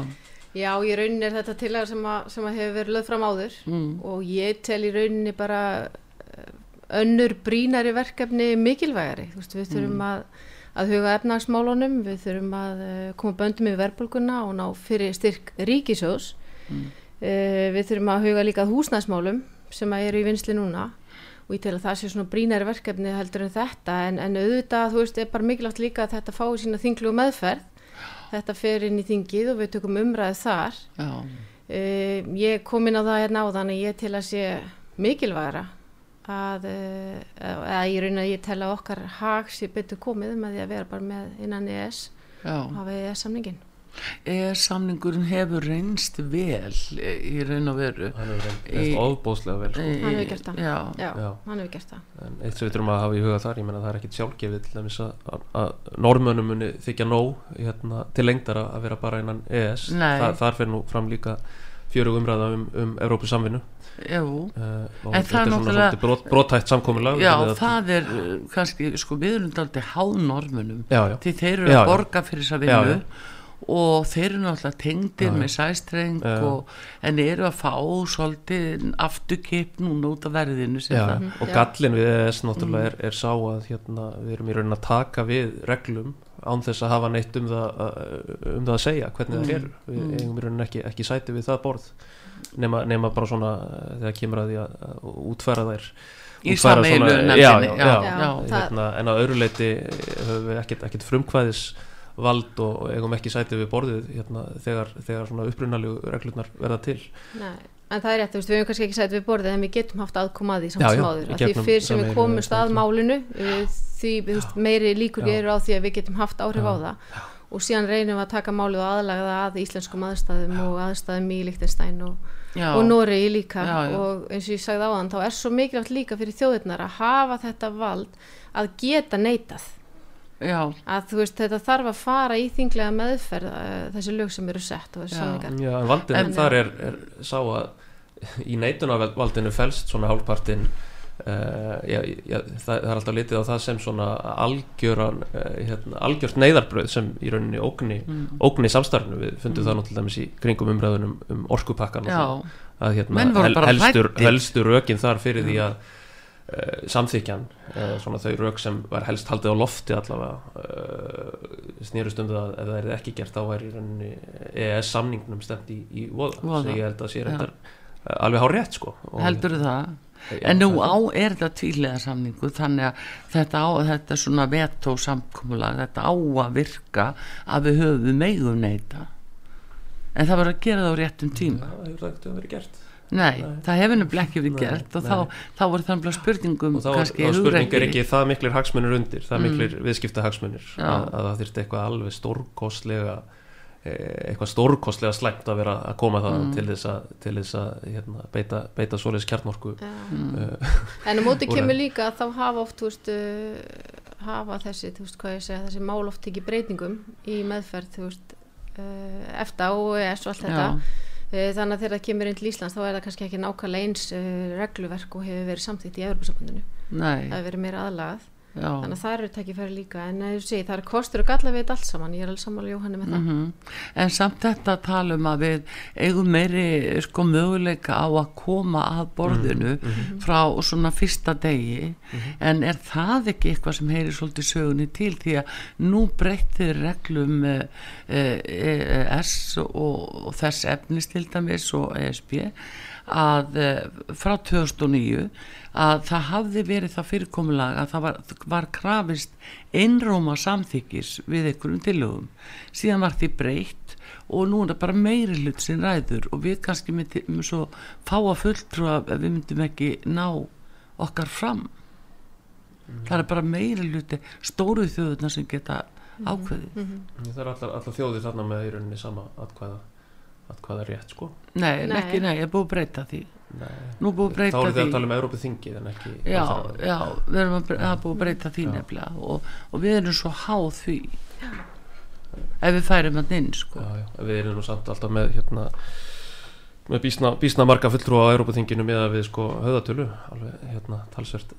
Já, í rauninni er þetta tilaga sem, sem að hefur verið löð fram áður mm. og ég tel í rauninni bara eh, önnur brínari verkefni mikilvægari. Veist, við þurfum mm. að, að huga efnagsmálunum, við þurfum að uh, koma böndum í verbulguna og ná fyrir styrk ríkisjós. Mm. Uh, við þurfum að huga líka húsnæsmálum sem að eru í vinsli núna og ég tel að það sé svona brínari verkefni heldur en þetta. En, en auðvitað, þú veist, er bara mikilvægt líka að þetta fái sína þinglu meðferð. Þetta fer inn í þingið og við tökum umræðið þar. Uh, ég kom inn á það hérna á þannig ég til að sé mikilvægra að, uh, að ég raun að ég tel að okkar hags ég betur komið með því að vera bara með innan ES og hafa ES samningin er samningurinn hefur reynst vel í raun og veru hann hefur reynst ofbóðslega vel sko. Hann hefur gert það. já, Já, Já. hann hefur gert það en eitt sem við þurfum að hafa í huga þar ég menna það er ekkit sjálfgefið til dæmis að, að, normönum muni þykja nóg hérna, til lengdar að vera bara innan ES Nei. Þa, þar fyrir nú fram líka fjörug umræða um, um Evrópu samvinnu uh, og En það er er svona náttúrulega- brot, brotætt samkomulag Já, það er uh, kannski, sko, við erum aldrei hánormunum já, já. því þeir eru Já, að borga fyrir þessa Já, vinnu já. Og þeir eru náttúrulega tengdir með sæstreng en eru að fá svolítið afturkipp núna út af verðinu sem Já, það og gallin við ES náttúrulega er, er sá að hérna, við erum í raunin að taka við reglum án þess að hafa neitt um það, að- um það að segja hvernig það eru við Mm. eigum í raunin ekki, ekki sæti við það borð nema, nema bara svona eh, þegar kemur að því að, að útfæra þær. Í já. það- Hérna, en að öðru leiti höfum við ekkert, ekkert frumkvæðis vald og eigum ekki sæti við borðið hérna, þegar, þegar svona upprunalegu reglurnar verða til. Nei, en það er rétt, við hefum kannski ekki sætt við borðið en við getum haft aðkoma að því samt Já, sem já, áður því fyrir sem við komumst að málinu því veist, meiri líkur Já. eru á því að við getum haft áhrif á Já. það. Og síðan reynum við að taka málið og aðlaga það að íslenskum aðstæðum og aðstæðum í Líktenstein og, já, og Noregi líka. Já, já. og eins og ég sagði áðan þá er svo mikilvægt líka fyrir þjóðirnar að hafa þetta vald að geta neitað já, að þú veist þetta þarf að fara í þinglega meðferð uh, þessi lög sem eru sett og þessi Já. samlingar Já, en valdin En- þar er, er sá að í neitunarvaldinu felst svona hálfpartin uh, já, já, það, það er alltaf litið á það sem svona algjöran uh, hérna, algjört neyðarbröð sem í rauninni ógni, mm. ógni samstarfinu. Við fundum það nú til dæmis í kringum umræðunum um orkupakkan það, að hérna, helstur, hræddir. helstur rökin þar fyrir því að samþykjan uh, svona þau rök sem var helst haldið á lofti allavega uh, snýrust um það að ef það er ekki gert þá er í rauninni EES samningnum stemt í, í voða, Voða. sem ég held að sé Já. reyndar uh, alveg hár rétt sko. Og- heldur það? Já, en nú á er þetta tvílega samningu þannig að þetta á þetta svona vetó samkomulag, þetta á að virka að við höfum megum neita en það var að gera það á réttum tíma. Það hefur það ekkert verið gert Nei, Nei. það hefur nefnilega ekki verið gert og þá, þá voru það nefnilega spurningum og þá, kannski þá spurning er hugrekki. ekki það miklir hagsmunir undir það Mm. miklir viðskipta hagsmunir að, að það þyrfti eitthvað alveg stórkostlega eh, eitthvað stórkostlega slæmt að vera að koma það Mm. til þess að, til þess að hérna, beita, beita svoleiðis kjarnorku Já. Mm. uh, En á móti Úr kemur líka að þá hafa oft, veist, uh, hafa þessi, þú veist, hvað ég segja, þessi mál oft ekki breytingum í meðferð, þú veist, uh, EFTA og allt þetta. Já, þannig að þegar það kemur inn til Íslands þá er það kannski ekki nákvæmlega eins uh, regluverk og hefur verið samþýtt í Evropasambandinu. nei, Það hefur verið meira aðlagað. Já Þannig að það eru tækifæri líka. En segi, það er kostur og galla við þetta allt saman. Ég er alveg sammála Jóhanni með það. Mhm. En samt þetta tala um að við eigum meiri sko möguleika á að koma að borðinu Mhm. frá svona fyrsta degi en er það ekki eitthvað sem heyri svolítið sögunni til því að nú breyttir reglum eh, eh, ES og, og þess efnis til dæmis og ESB að eh, frá 2009 að það hafði verið það fyrirkomulag að það var, var krafist einróma samþykis við einhverjum tillögum. Síðan var því breytt og nú er það bara meiri hlut sem ræður og við kannski myndum svo fá að fulltrú að við myndum ekki ná okkar fram. Það er bara meiri hluti stóru þjóðuna sem geta ákveðið. Mhm. það er allar, allar þjóðir þarna með í rauninni sama atkvæða atkvæða rétt sko nei, Nei. ekki, nei, ég er búið að breyta því Nei. nú er búið að þá breyta er þið því að tala um Európa þingið en ekki já, já, við erum að, er búið að breyta því Já. nefnilega og, og við erum svo háð því ef við færum hann inn sko. já, já. við erum nú samt alltaf með hérna með bísna, bísna marga fulltrúa á Európa þinginu með að við sko höðatölu alveg hérna talsvert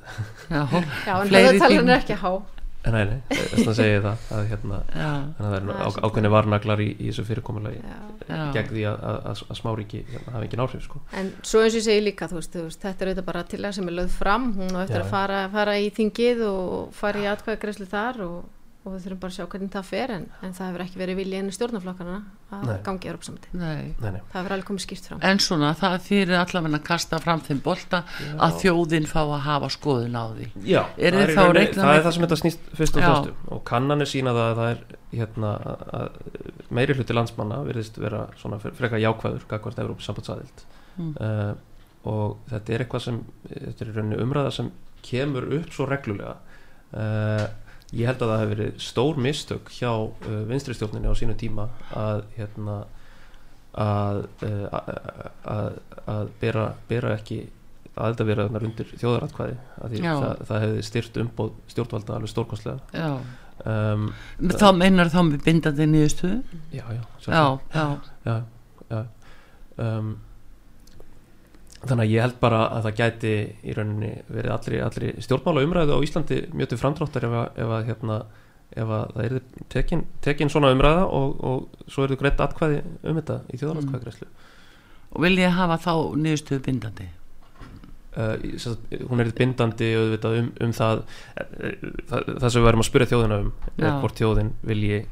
já, Já, en þing- er ekki há. Nei, nei, þess að segja það að hérna já, þannig að það er ákveðni varnaglar í, í þessu já. gegn því að, að, að, að smáríki hérna, hafi engin áhrif sko. En svo eins og ég segi líka, þú veist, þú veist þetta er auðvitað bara til að sem er lögð fram, hún á eftir Já, að fara, fara í þingið og fara í atkvæðagreyslu þar og, og við þurfum bara að sjá hvernig það fer en, en það hefur ekki verið vilja einu stjórnaflokkana að Nei. gangi í Európsamöndi. nei nei, nei. Það hefur alveg komið skýrt fram. en svona það þýr allavega að kasta fram þeim bolta að þjóðin fá að hafa skoðun á því Já, Eru það, er í þá að rauninni- reikna það er það sem þetta snýst fyrst og Já. fyrstu og kannanir sína það að það er hérna, að meiri hluti landsmanna virðist vera svona fre- frekar jákvæður gagvart Európa sambandsaðild Mm. uh, og þetta er eitthvað sem þetta er í umræða sem kemur upp svo reglulega uh, Ég held að það hefur verið stór mistök hjá uh, vinstri stjórninni á sínu tíma að hérna að, uh, að, að, bera, bera ekki aðeldavirðarnar undir þjóðaratkvæði að það, það hefði styrt umbóð stjórnvalda alveg stórkostlega. Já. Um, þá meinar þá með bindandi niðurstöðu? Já, já, já, já. Um, Þannig að ég held bara að það gæti í rauninni verið allri, allri stjórnmála umræðu á Íslandi mjög til framdráttar ef að, ef að, hérna, ef að það er tekin, tekin svona umræða og, og svo er það greitt atkvæði um þetta í þjóðaratkvæðgræslu og vil ég hafa þá niðurstöðu bindandi uh, hún er bindandi auðvitað um, um það, eh, það það sem við verðum að spyrja þjóðina um Já. hvort þjóðin vilji,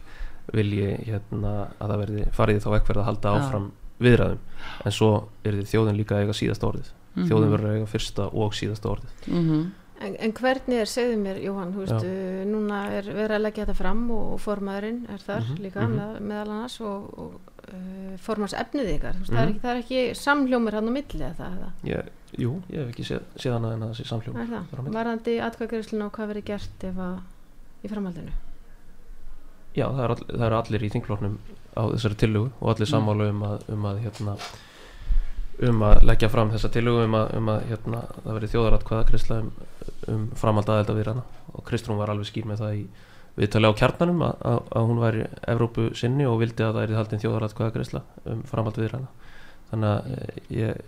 vilji hérna, að það verði farið þá ekkverð að halda Já. Viðræðum. En svo er þjóðin líka að eiga síðasta orðið. Mhm. þjóðin verður að eiga fyrsta og síðasta orðið. Mm En, en hvernig er, segðu mér Jóhann, þú veist, uh, núna er verið að leggja þetta fram og, og formaðurinn er þar Mhm, líka mhm. með, meðal annars og, og uh, formaðs efnið ykkar, þú veist, það, er Mhm. ekki, það er ekki samhljómur hann á milli eða það, eða, ég, jú, ég hef ekki séð, séð annað en að það sé er milli. varðandi atkvæðgjöruslun og hvað verið gert ef að í framhaldinu? Já, það eru all, það eru allir í þinglóknum á þessari tillögu og allir Mm. sammála um að, um að hérna um að leggja fram þessa tillögu um að, um að hérna, það verði þjóðaratkvæða krisla um, um framhald aðelda við hana og Kristrún var alveg skýr með það í viðtali á kjarnanum að, að, að hún væri Evrópu sinni og vildi að það er haldin þjóðaratkvæða krisla um framhald við hana þannig að eh, ég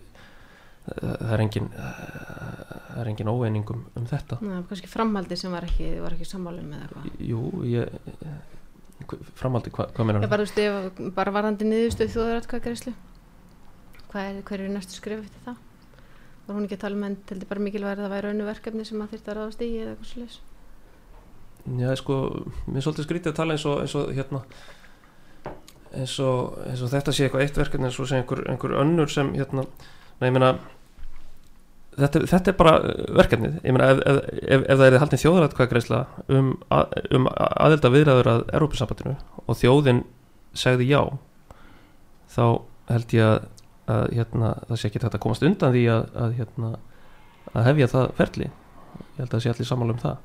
það er engin það er engin óeining um, um þetta. Ná, kannski framhaldi sem var ekki, var ekki sammálum með eitthvað? Jú, ég framhaldi, hva, hvað meina Ég bara, veist, bara varðandi niðurstöð er, hver er næstu skrif eftir það? Var hún ekki að tala um en þetta bara mikilvæg að það væri önnu verkefni sem að þyrfti að ráðast í eða eitthvað slis Já, sko, mér er svolítið skrítið að tala eins og, eins og hérna eins og, eins og þetta sé eitthvað eitt verkefni eins og sé einhver, einhver önnur sem hérna, nei, ég meina þetta, þetta er bara uh, verkefnið. Meina, ef, ef, ef, ef það er haldin þjóðaratkvæðgreisla um, að, um aðelda viðræður að Európusambandinu og þjóðin segði já þá held ég að, að hérna, það sé ekki þetta að komast undan því að, að, hérna, hefja það ferli. Ég held að það sé allir sammála um það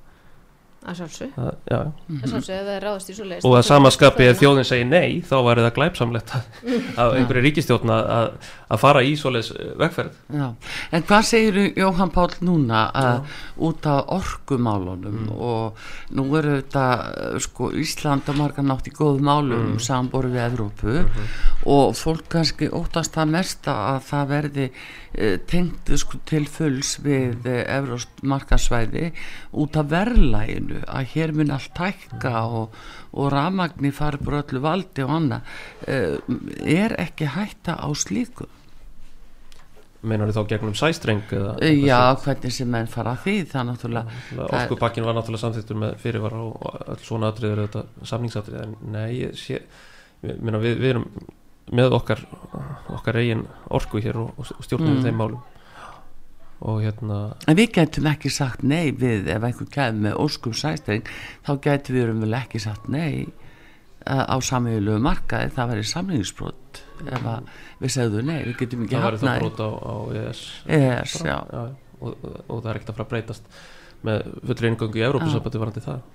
að sjálfsög, að, já, að sjálfsög ef það er ráðast í svo leiðist og að samaskapi ef þjóðin segir nei þá væri það glæpsamlegt að, að einhverju ríkistjórn að, að, fara í svoleiðs eh, vegferð. Já, en hvað segir Jóhann Páll núna út af orkumálunum og nú eru þetta uh, sko Ísland og margar nátt í góðu málum mm. samanboru við Evrópu og fólk kannski óttast það mesta að það verði uh, tengt sko, til fulls við uh, Evróst markasvæði út af verðlæginu að hér mun allt tækka og, og rafmagni fari bara öllu valdi og annað. Uh, er ekki hætta á slíku? Meinar þá gegnum sæstreng eða Já, hvernig sem menn fara því það náttúrulega orkupakkin var náttúrulega samþýttur með fyrirvara og öll svona atrið eru þetta samningsatrið en nei, ég sé ég meina, við, við erum með okkar okkar eigin orku hér og, og stjórnum Mm. þeim málum hérna En við getum ekki sagt nei við ef einhver kemur með óskum sæstring þá getum við um vel ekki sagt nei á samíðulegu markaði. Það verið samlingsbrot ef að við segðum nei, við getum ekki það væri þá brot á, á ES ES, já. já, og, og það er ekkert að fara að breytast með fullri ingöngu í Evrópusambandi varandi það.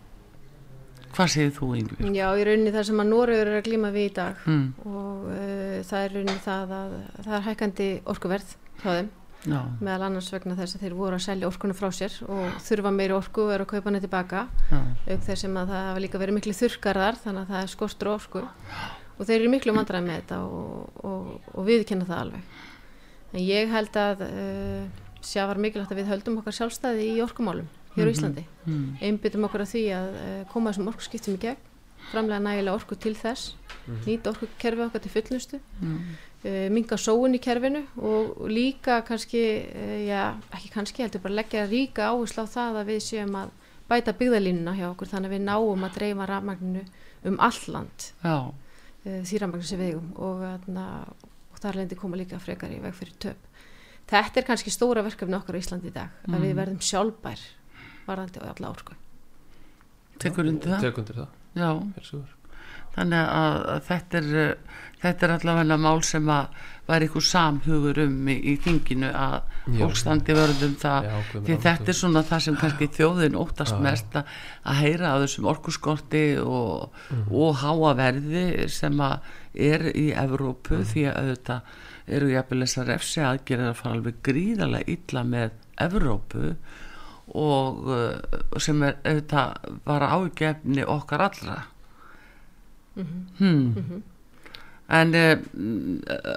Hvað segir þú, Yngvi? Já, í rauninni það sem að Noregur er að glíma við í dag Mm, og uh, það er rauninni það að það er hækkandi orkuverð hjá þeim já, meðal annars vegna þess að þeir voru að selja orkunu frá sér og þurfa meiri orku og eru að kaupa henni tilbaka. Auk þess sem að það hafa líka verið miklu þurrkarðar þannig að það er skortur á orku. Og þeir eru miklu vandræði með þetta og, og, og viðkenna það alveg. En ég held að uh, sjá var mikilvægt að við höldum okkar sjálfstæði í orkumálum hér á Íslandi. Mm, einbyttum okkur að því að uh, koma þessum orkuskiptum í gegn framlega nægilega orku til þess nýta orkukerfi okkar til fullnustu mm, uh, minga sóun í kerfinu og líka kannski, uh, já, ekki kannski heldur bara leggja ríka áherslu á það að við séum að bæta byggðalínuna hjá okkur þannig að við náum að dreifa rafmagninu um all land já, uh, því rafmagnu sem við eigum og, og þar lendi koma líka frekar í veg fyrir töp. Þetta er kannski stóra verkefni okkar á Íslandi í dag að við verðum sjálfbær varðandi á alla orku. tekur undir það? tek undir það Já, þannig að, að þetta er þetta er allavega mál sem að væri ykkur samhugur um í, í þinginu að Já. fólk standi vörðum það Já, því þetta er svona það sem kannski þjóðin óttast Já. mest að, að heyra á þessum orkuskorti og, Mhm. og háa verði sem að er í Evrópu Mhm. því að auðvitað eru jafnvel þessar refsi aðgerðir að fara alveg gríðarlega illa með Evrópu og uh, sem er auðvitað var ágefni okkar allra. Hmm. en uh,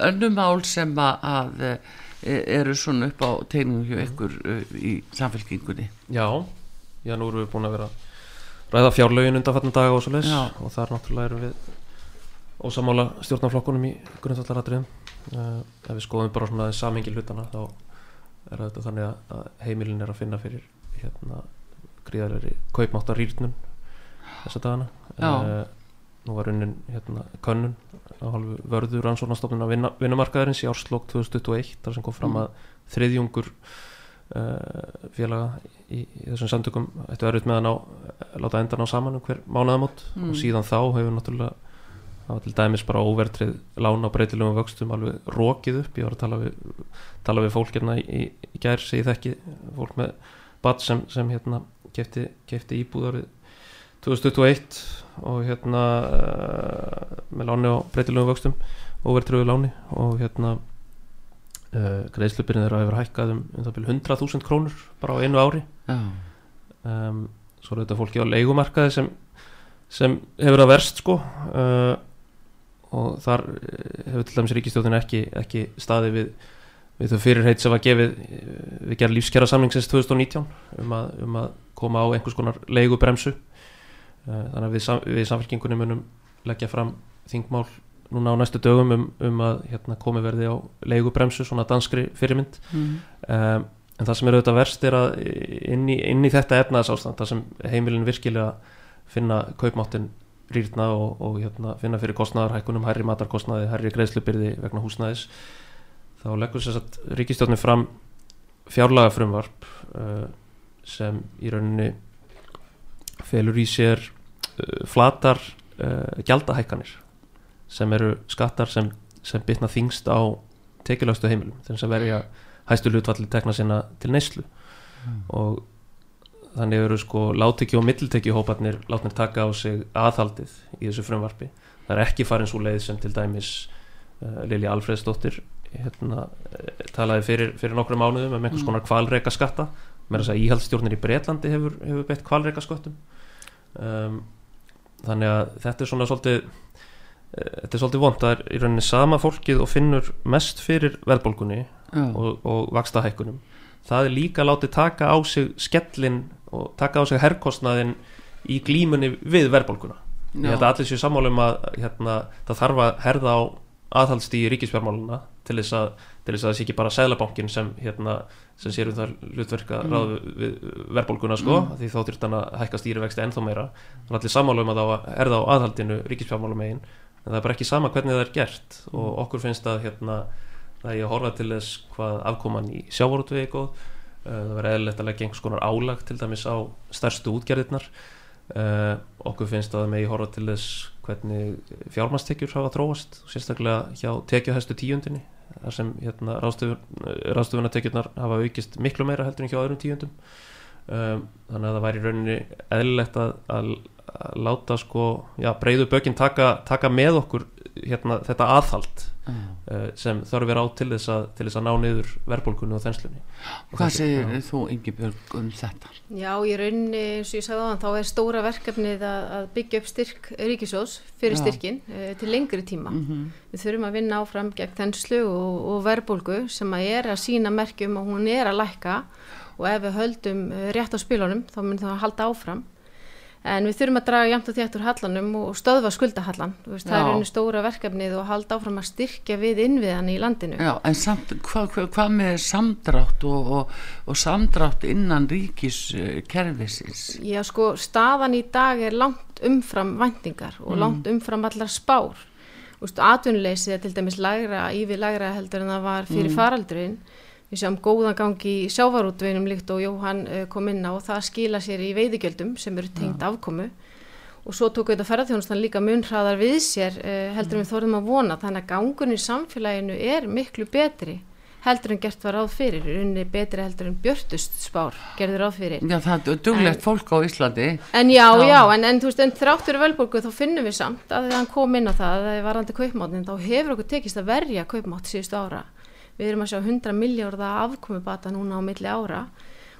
önnum mál sem að, að uh, eru svona upp á tegnum hjá ykkur uh, í samfélkingunni Já, já, nú erum við búin að vera ræða fjárlögin undanfarnar daga og svo leis Já. og þar náttúrulega erum við ósamála stjórnarflokkunum í grundvallaratriðum. Uh, ef við skoðum bara svona samingi hlutana þá er þetta þannig að, að heimilin er að finna fyrir hérna gríðarlega kaupmáttar rýrnun þessa dagana uh, nú var unnin hérna könnun á hálfu vörðu rannsóknastofnun á vinna, vinnumarkaðarins í árslokk 2021 þar sem kom fram Mm. að þriðjungur uh, félaga í, í þessum samtökum ættu erfitt með að ná, láta enda ná saman um hver mánaðamót Mm. og síðan þá hefur náttúrulega það var til dæmis bara óvertrið lán á breytilegum vöxtum alveg rokið upp ég var að tala við, tala við fólk hérna í, í gær segi þekki fólk með bad sem, sem hérna kefti, kefti íbúðarið 2021 og hérna uh, með láni á breytilegum vöxtum óvertriðu láni og hérna uh, greiðslupirinn þeirra hefur hækkað um, um það byrju 100.000 krónur bara á einu ári. Já, um, svo er þetta fólki á leigumarkaði sem, sem hefur að verst sko uh, og þar eh, hefur til dæmis ríkistjóðin ekki, ekki staði við, við þau fyrirheit sem var gefið eh, við gerð lífskjara samlingsins 2019 um að, um að koma á einhvers konar leigubremsu uh, þannig að við, sam, við samfélkingunni munum leggja fram þingmál núna á næstu dögum um, um að hérna, komi verði á leigubremsu, svona danskri fyrirmynd mm. um, en það sem er auðvitað verst er að inn í, inn í þetta efnaðsástand það sem heimilin virkilega finna kaupmáttin rýrna og, og hérna, finna fyrir kostnaðarhækkunum hærri matarkostnaði, hærri greiðslubyrði vegna húsnæðis þá leggur sér satt ríkistjórnin fram fjárlaga frumvarp uh, sem í rauninni felur í sér uh, flatar uh, gjaldahækkanir sem eru skattar sem, sem bitna þingst á tekjulegstu heimilum þeim sem verja hæstu hlutvalli tekna sinna til neyslu. Og þannig eru sko láttekju og mittiltekju hóparnir látnir taka á sig aðhaldið í þessu frumvarpi. Það er ekki farin svo leið sem til dæmis uh, Lilja Alfreðsdóttir hérna, uh, talaði fyrir, fyrir nokkru mánuðum um einhvers Mm. konar kvalreika skatta með þess að íhaldstjórnir í Breitlandi hefur, hefur beitt kvalreika sköttum um, þannig að þetta er svona svolítið uh, þetta er svolítið vond það er í rauninni sama fólkið og finnur mest fyrir verðbólgunni já, og, og vakstahækkunum það er líka látið taka á sig skellin og taka á sig herrkostnaðin í glímunni við verðbólguna. Ég held að allir séu sammála um að hérna, það þarf að herða á aðhaldstíði ríkisfjármáluna til þess að til þess að það sé ekki bara sælabankin sem hérna, sem sér um það hlutverka Mm. ráð við, verðbólguna sko Mm. því þá þurft hann að hækka stýrivexti ennþá meira. Það er allir sammála um að það á að herða á aðhaldinu ríkisfjármálum megin en það er bara ekki sama hvernig það er gert. Og okkur finnst að hérna, það er að horfa til þess hvað afkoman í sjávortvegi góð. Uh, það verður eðlilegt að leggja einhvers konar álag til dæmis á stærstu útgerðirnar. Uh, okkur finnst að það megi horfa til þess hvernig fjármastekjur hafa þróast sérstaklega hjá tekjuhæstu tíundinni þar sem hérna, ráðstöfunartekjurnar hafa aukist miklu meira heldur en hjá öðrum tíundum um, þannig að það væri rauninni eðlilegt að, að, að láta sko, já, breyðu bökin taka, taka með okkur hérna, þetta aðhald. Uh, sem þarf er á til þess, að, til þess að ná niður verðbólkunni og þenslunni Og hvað segir já. þú Ingibjörg um þetta Já, í rauninni, eins og ég sagði áðan, þá er stóra verkefnið að, að byggja upp styrk ríkisjós fyrir Já. styrkin uh, til lengri tíma. mm Við þurfum að vinna áfram gegn þenslu og, og verðbólgu sem að er að sína merkjum og hún er að lækka og ef við höldum eh, rétt á spilunum þá mun það að halda áfram. En við þurfum að draga jæmt og þétt úr hallanum og stöðva skuldahallan. Veist, það er einu stóra verkefnið og halda áfram að styrkja við innviðan í landinu. Já, en samt, hvað hva, hva með samdrátt og, og, og samdrátt innan ríkis uh, kerfisins Já, sko, staðan í dag er langt umfram væntingar og Mm. langt umfram allar spár. Þú veist, atvinnuleysið er til dæmis lægra, yfir lægra heldur en það var fyrir Mm. faraldurinn. Við sjáum góðan gang í sjávarútveginum líkt og Jóhann uh, kom inn á. Og það skila sér í veiðigjöldum sem eru tengt afkomu. Og svo tók þetta ferðarþjónustan líka munhraðar við sér uh, heldur en við þorðum að vona. Þannig að gangun í samfélaginu er miklu betri heldur en gert var ráð fyrir. Unni betri heldur en björtust spár gerður ráð fyrir. Já, það er duglegt fólk á Íslandi. En já, Já. já, en, en þú veist, en þráttur velborgu þá finnum við samt að hann kom inn á það að það er varandi kaupmáttin, þá hefur okkur tekist að verja kaupmátt síðustu ára. Við erum að sjá 100 miljárða afkomubata núna á milli ára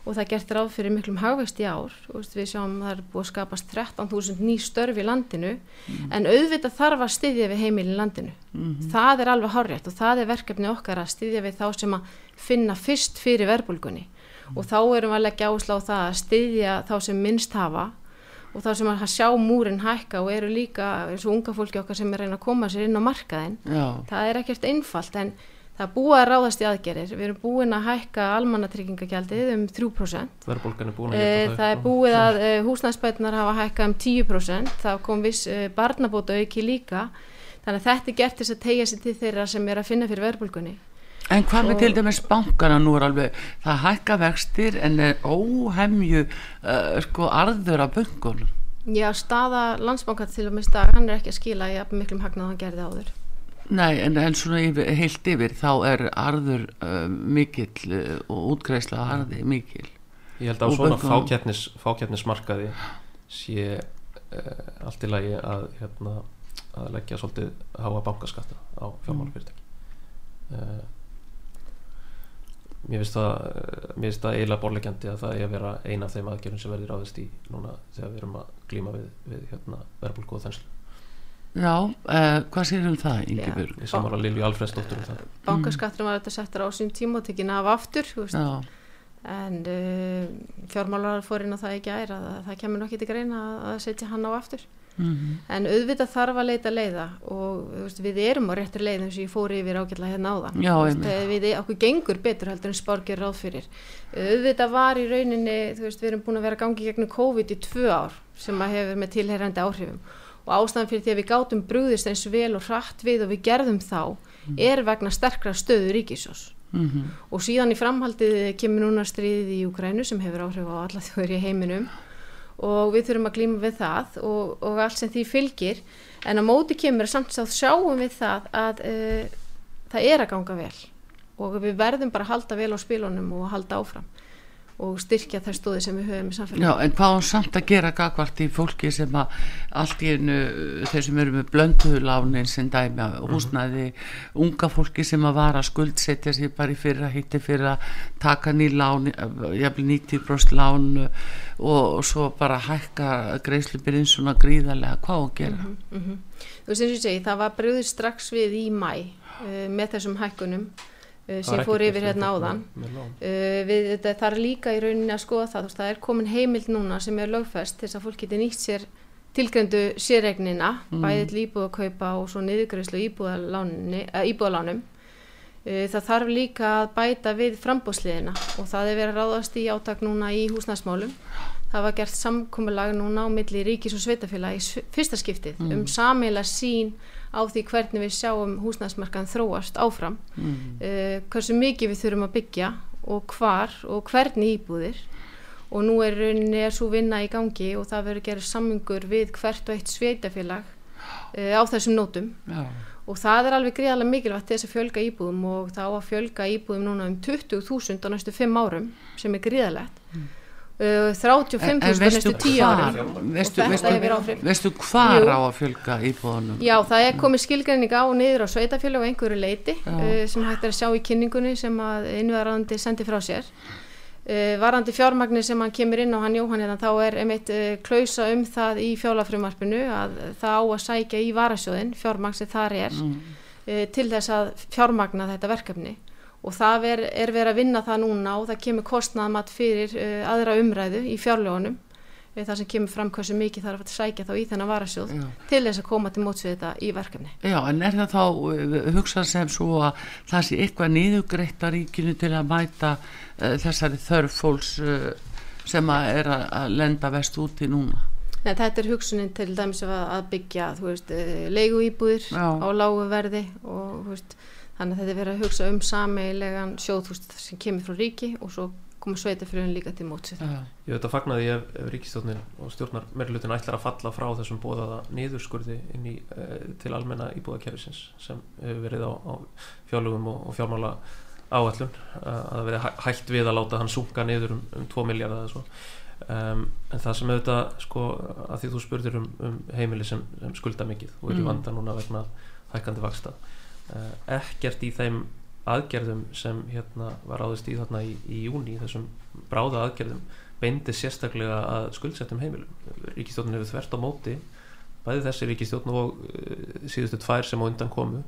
og það er gert ráð fyrir miklum hagvext í ár. Við sjáum að það er búið að skapast 13.000 ný störf í landinu en auðvitað þarf að styðja við heimilin landinu. Það er alveg horrið og það er verkefni okkar að styðja við þá sem að finna fyrst fyrir verbulgunni og þá erum við að leggja áslá það að styðja þá sem minnst hafa og þá sem að sjá múrin hækka og eru líka eins og unga fólki okkar sem er reyna að koma sér inn á markaðin Já, það er ekkert einfalt en það er búið að ráðast í aðgerir við erum búin að hækka almannatryggingagjaldið um 3% verðbólgan er búin að e, geta það er búið að e, húsnæðsbætunar hafa hækkað um 10% það kom viss e, barnabóta auki líka. Þannig að þetta er gert þess að tegja sér til þeirra sem er að finna fyrir verðbólgunni. En hvað með Og- til dæmis bankana? Nú er alveg, það hækka vextir en er óhemju uh, sko arður af böngunum. Já, staða landsbanka til að mista, hann er ekki að skila í jafn miklum hagnað og hann gerði áður Nei, en, en svona yfir, heilt yfir þá er arður uh, mikill uh, og útgreisla arði mikill. Ég held að svona bönkunum. fákeppnis, fákeppnismarkaði sé uh, allt í lagi að, hérna, að leggja svolítið háa bankaskatta á fjármálafyrirtæki uh, Mér finnst það eiginlega borlegjandi að það er að vera eina af þeim aðgerðum sem verður ráðist í núna þegar við erum að glíma við, við hérna, verðbólku og þenslu Já, uh, hvað sér um það, Ingibjörg? Ég samála Lilju Alfredsdóttur um það. Bankaskatturinn var þetta settur á sín tíma og tekin af aftur Já, en uh, fjármálar fór inn á það í gær að, að það kemur nokkið til greina að, að setja hann á aftur. Mm en auðvitað þarf að leita leiða og veist, við erum á réttir leið eins og ég fór yfir ágætlega hérna áðan. Já, Þú veist, einmitt. eh, við, okkur gengur betur heldur en spárgjör ráð fyrir. Auðvitað var í rauninni veist, við erum búin að vera að gangi gegnum COVID í tvö ár sem að hefur með tilherrandi áhrifum og ástæðan fyrir því að við gátum brúðist eins vel og hratt við og við gerðum þá er vegna sterkra stöðu ríkisjós mm og síðan í framhaldið kemur núna stríðið í Ukrænu sem hefur áhrif á alla þjóður í heiminum. Og við þurfum að glíma við það og, og allt sem því fylgir. En á móti kemur samt að sjáum við það að uh, það er að ganga vel. Og við verðum bara að halda vel á spilunum og halda áfram og styrkja þær stóði sem við höfum í samfélagi Já, en hvað á samt að gera gagvart í fólki sem að allt í einu þeir sem eru með blönduðulánin sem dæmi að húsnæði unga fólki sem að vara að skuldsetja sér bara í fyrra hitti fyrir að taka ný lán jafnvel 90% lán og svo bara hækka greiðslubirinn svona gríðarlega. Hvað á að gera? Mhm. Þú veist eins og ég segi, það var bröður strax við í mæ uh, með þessum hækkunum sem fór yfir hérna áðan Uh, við, þetta þarf líka í rauninni að skoða það, veist, það er komin heimild núna sem er lögfest til þess að fólk geti nýtt sér tilgröndu sérregnina, mm. bæðið til íbúðakaupa og svo niðurgræslu íbúðalánum. Uh, það þarf líka að bæta við frambóðsliðina og það er verið að ráðast í átak núna í húsnæsmálum. Það var gert samkomulag núna á milli ríkis og sveitafélag í fyrsta skiptið um sameila sín á því hvernig við sjáum húsnæsmarkaðan þróast áfram. Mm. uh, hversu mikið við þurfum að byggja og hvar og hvernig íbúðir. Og nú er rauninni er svo vinna í gangi og það verður gerð sammingur við hvert og eitt sveitafélag uh, á þessum nótum. Já, og það er alveg greiðarlega mikilvægt þess að fjölga íbúðum og það á að fjölga íbúðum núna um 20.000 á næstu 5 árum sem er greiðarlegt uh, 35.000 á næstu 10 árum veistu, þetta veistu, hefur áhrif. veistu hvar Jú. á að fjölga íbúðunum Já, það er komið skilgreining á og niður á sveitafélag og einhverju leiti uh, sem hægt er að sjá í kynningunni sem að innverðarandi sendi frá sér. Uh, varandi fjármagnir sem hann kemur inn á hann Jóhann hérna, þá er einmitt uh, klausa um það í fjálafrumarpinu að það á að sækja í varasjóðin, fjármagn sem þar er, mm. til þess að fjármagna þetta verkefni og það er, er verið að vinna það núna og það kemur kostnaðamatt fyrir uh, aðra umræðu í fjárlögunum uh, það sem kemur fram hversu mikið þarf að sækja þá í þennan varasjóð Já. til þess að koma til móts við þetta í verkefni. Já, en er það þá uh, hugsað sem svo að það sé eitthvað niðugreitt að ríkinu til að mæta uh, þessari þörf fólks sem að er að, lenda vest úti núna? Nei, þetta er hugsunin til dæmis að, að byggja veist, eh, leiguíbúðir Já. á lágu verði og þú veist, þannig að þetta er verið að hugsa um sameilegan sjóð þú veist, sem kemur frá ríki og svo koma sveitafélagin líka til mótsett Ég veit að fagnaði ef, ef ríkistjórnin og stjórnar meirlutin ætlar að falla frá þessum bóðaða niðurskurði inn í, uh, til almenna íbúðakerfisins sem hefur verið á, á fjárlugum og, og fjármála áallun uh, að það verið hægt við að láta hann sunga niður um, um 2 miljardar eða svo. Um, en það sem auðvitað sko að því þú spurðir um, um heimili sem, sem skulda mikið og eru mm. vanda núna vegna hækkandi vaksta uh, ekkert í þeim aðgerðum sem hérna var áðurst í þarna í, í júni þessum bráða aðgerðum beindi sérstaklega að skuldsettum heimilum. Ríkistjóðin hefur þvert á móti bæði þessi Ríkistjóðin og uh, síðustu tvær sem á undan komu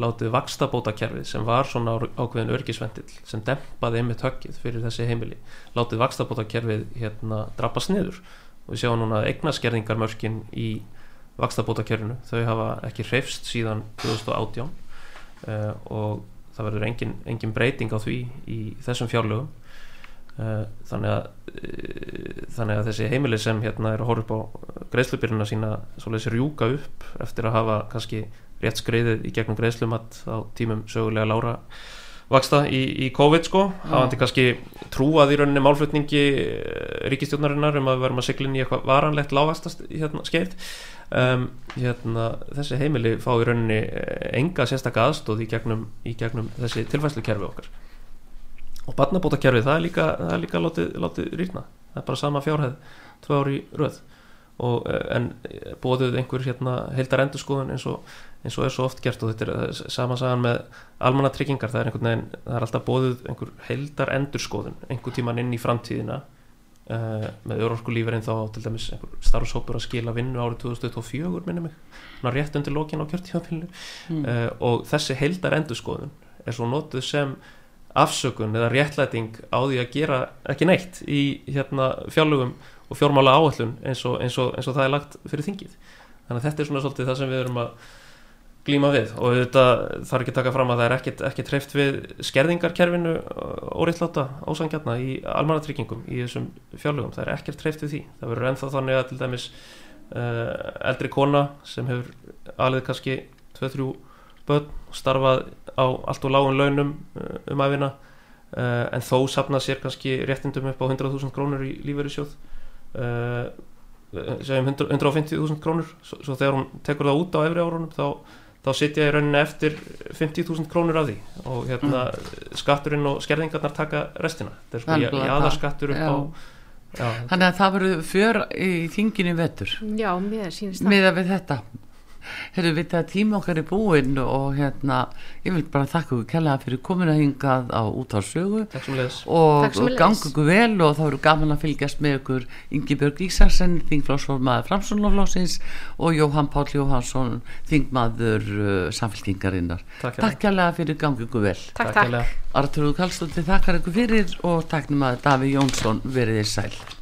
látið vakstabótakerfið sem var svona ákveðin örgisvendil sem dempaði einmitt höggið fyrir þessi heimili látið vakstabótakerfið hérna drabbast niður. Og við sjáum núna eignaskerðingarmörkin í vakstabótakerfinu þau hafa ekki hreifst síðan 2018 uh, og það verður engin, engin breyting á því í þessum fjárlögum. Uh, þannig að uh, þannig að þessi heimili sem hérna er að horfa upp á greiðslubyrjuna sína svolítið rjúka upp eftir að hafa kannski rétt skreiðið í gegnum greiðslumatt á tímum sögulega lára vaksta í, í COVID sko. Hafandi kannski trúað í rauninni málflutningi eh, ríkistjónarinnar um að við verðum að sigla inn í eitthvað varanlegt lágastast hérna, skeið um, hérna, þessi heimili fá í rauninni eh, enga sérstakka aðstóð í gegnum, í gegnum þessi tilfæslukerfi okkar. Og barnabótakerfi það er líka, það er líka látið, látið rýrna. Það er bara sama fjárhæð tvö ári röð. Og, eh, en bóðuð einhver hérna, heildar endurskoðun eins og eins og er svo oft gert. Og þetta er samansagan með almannatryggingar, það er veginn það er alltaf bóðuð einhver heldar endurskoðun einhver tíman inn í framtíðina uh, með örorkulíferinn þá til dæmis starfshópur að skila vinnu árið 2024 minnum mig, svona rétt undir lókin á kjörtíðanfélinu mm. uh, og þessi heldar endurskoðun er svo notuð sem afsökun eða réttlæting á því að gera ekki neitt í hérna fjárlugum og fjármála áallun eins og, eins og, eins og það er lagt fyrir þingið. Þannig að þetta er svona svolítið það sem við erum að glíma við. Og þetta þarf ekki að taka fram að það er ekkert, ekkert hreift við skerðingarkerfinu óriðláta ósangjarna í almannatryggingum í þessum fjárlugum, það er ekkert hreift við því. Það verður ennþá þannig að til dæmis uh, eldri kona sem hefur alveg kannski 2-3 börn starfað á allt og lágun launum uh, um aðvina uh, en þó sapna sér kannski réttindum upp á 100.000 krónur í lífverðisjóð segjum 150.000 krónur. Svo, svo þegar hún tekur það út á efri árunum þá þá sitja ég rauninni eftir 50.000 krónur af því og hérna mm. skatturinn og skerðingarnar taka restina. Þetta er sko jáðarskattur upp á já. Þannig að það verður för í þinginu vettur Já, mér sínist það. Miða við þetta Herru, við það tíma okkar er búinn og hérna, ég vil bara þakka ykkur kellaða fyrir komuna hingað á út á sögu og, og gangu ykkur vel og þá eru gaman að fylgjast með ykkur Ingi Björg Ísarsen, þingflásformaður Framsunloflásins og Jóhann Páll Jóhansson, þingmaður uh, samfélkingarinnar. Takk kellaða fyrir gangu ykkur vel. Takk, takk. Artur Kallstóttir þakkar ykkur fyrir og takknum að Daví Jónsson veriði sæl.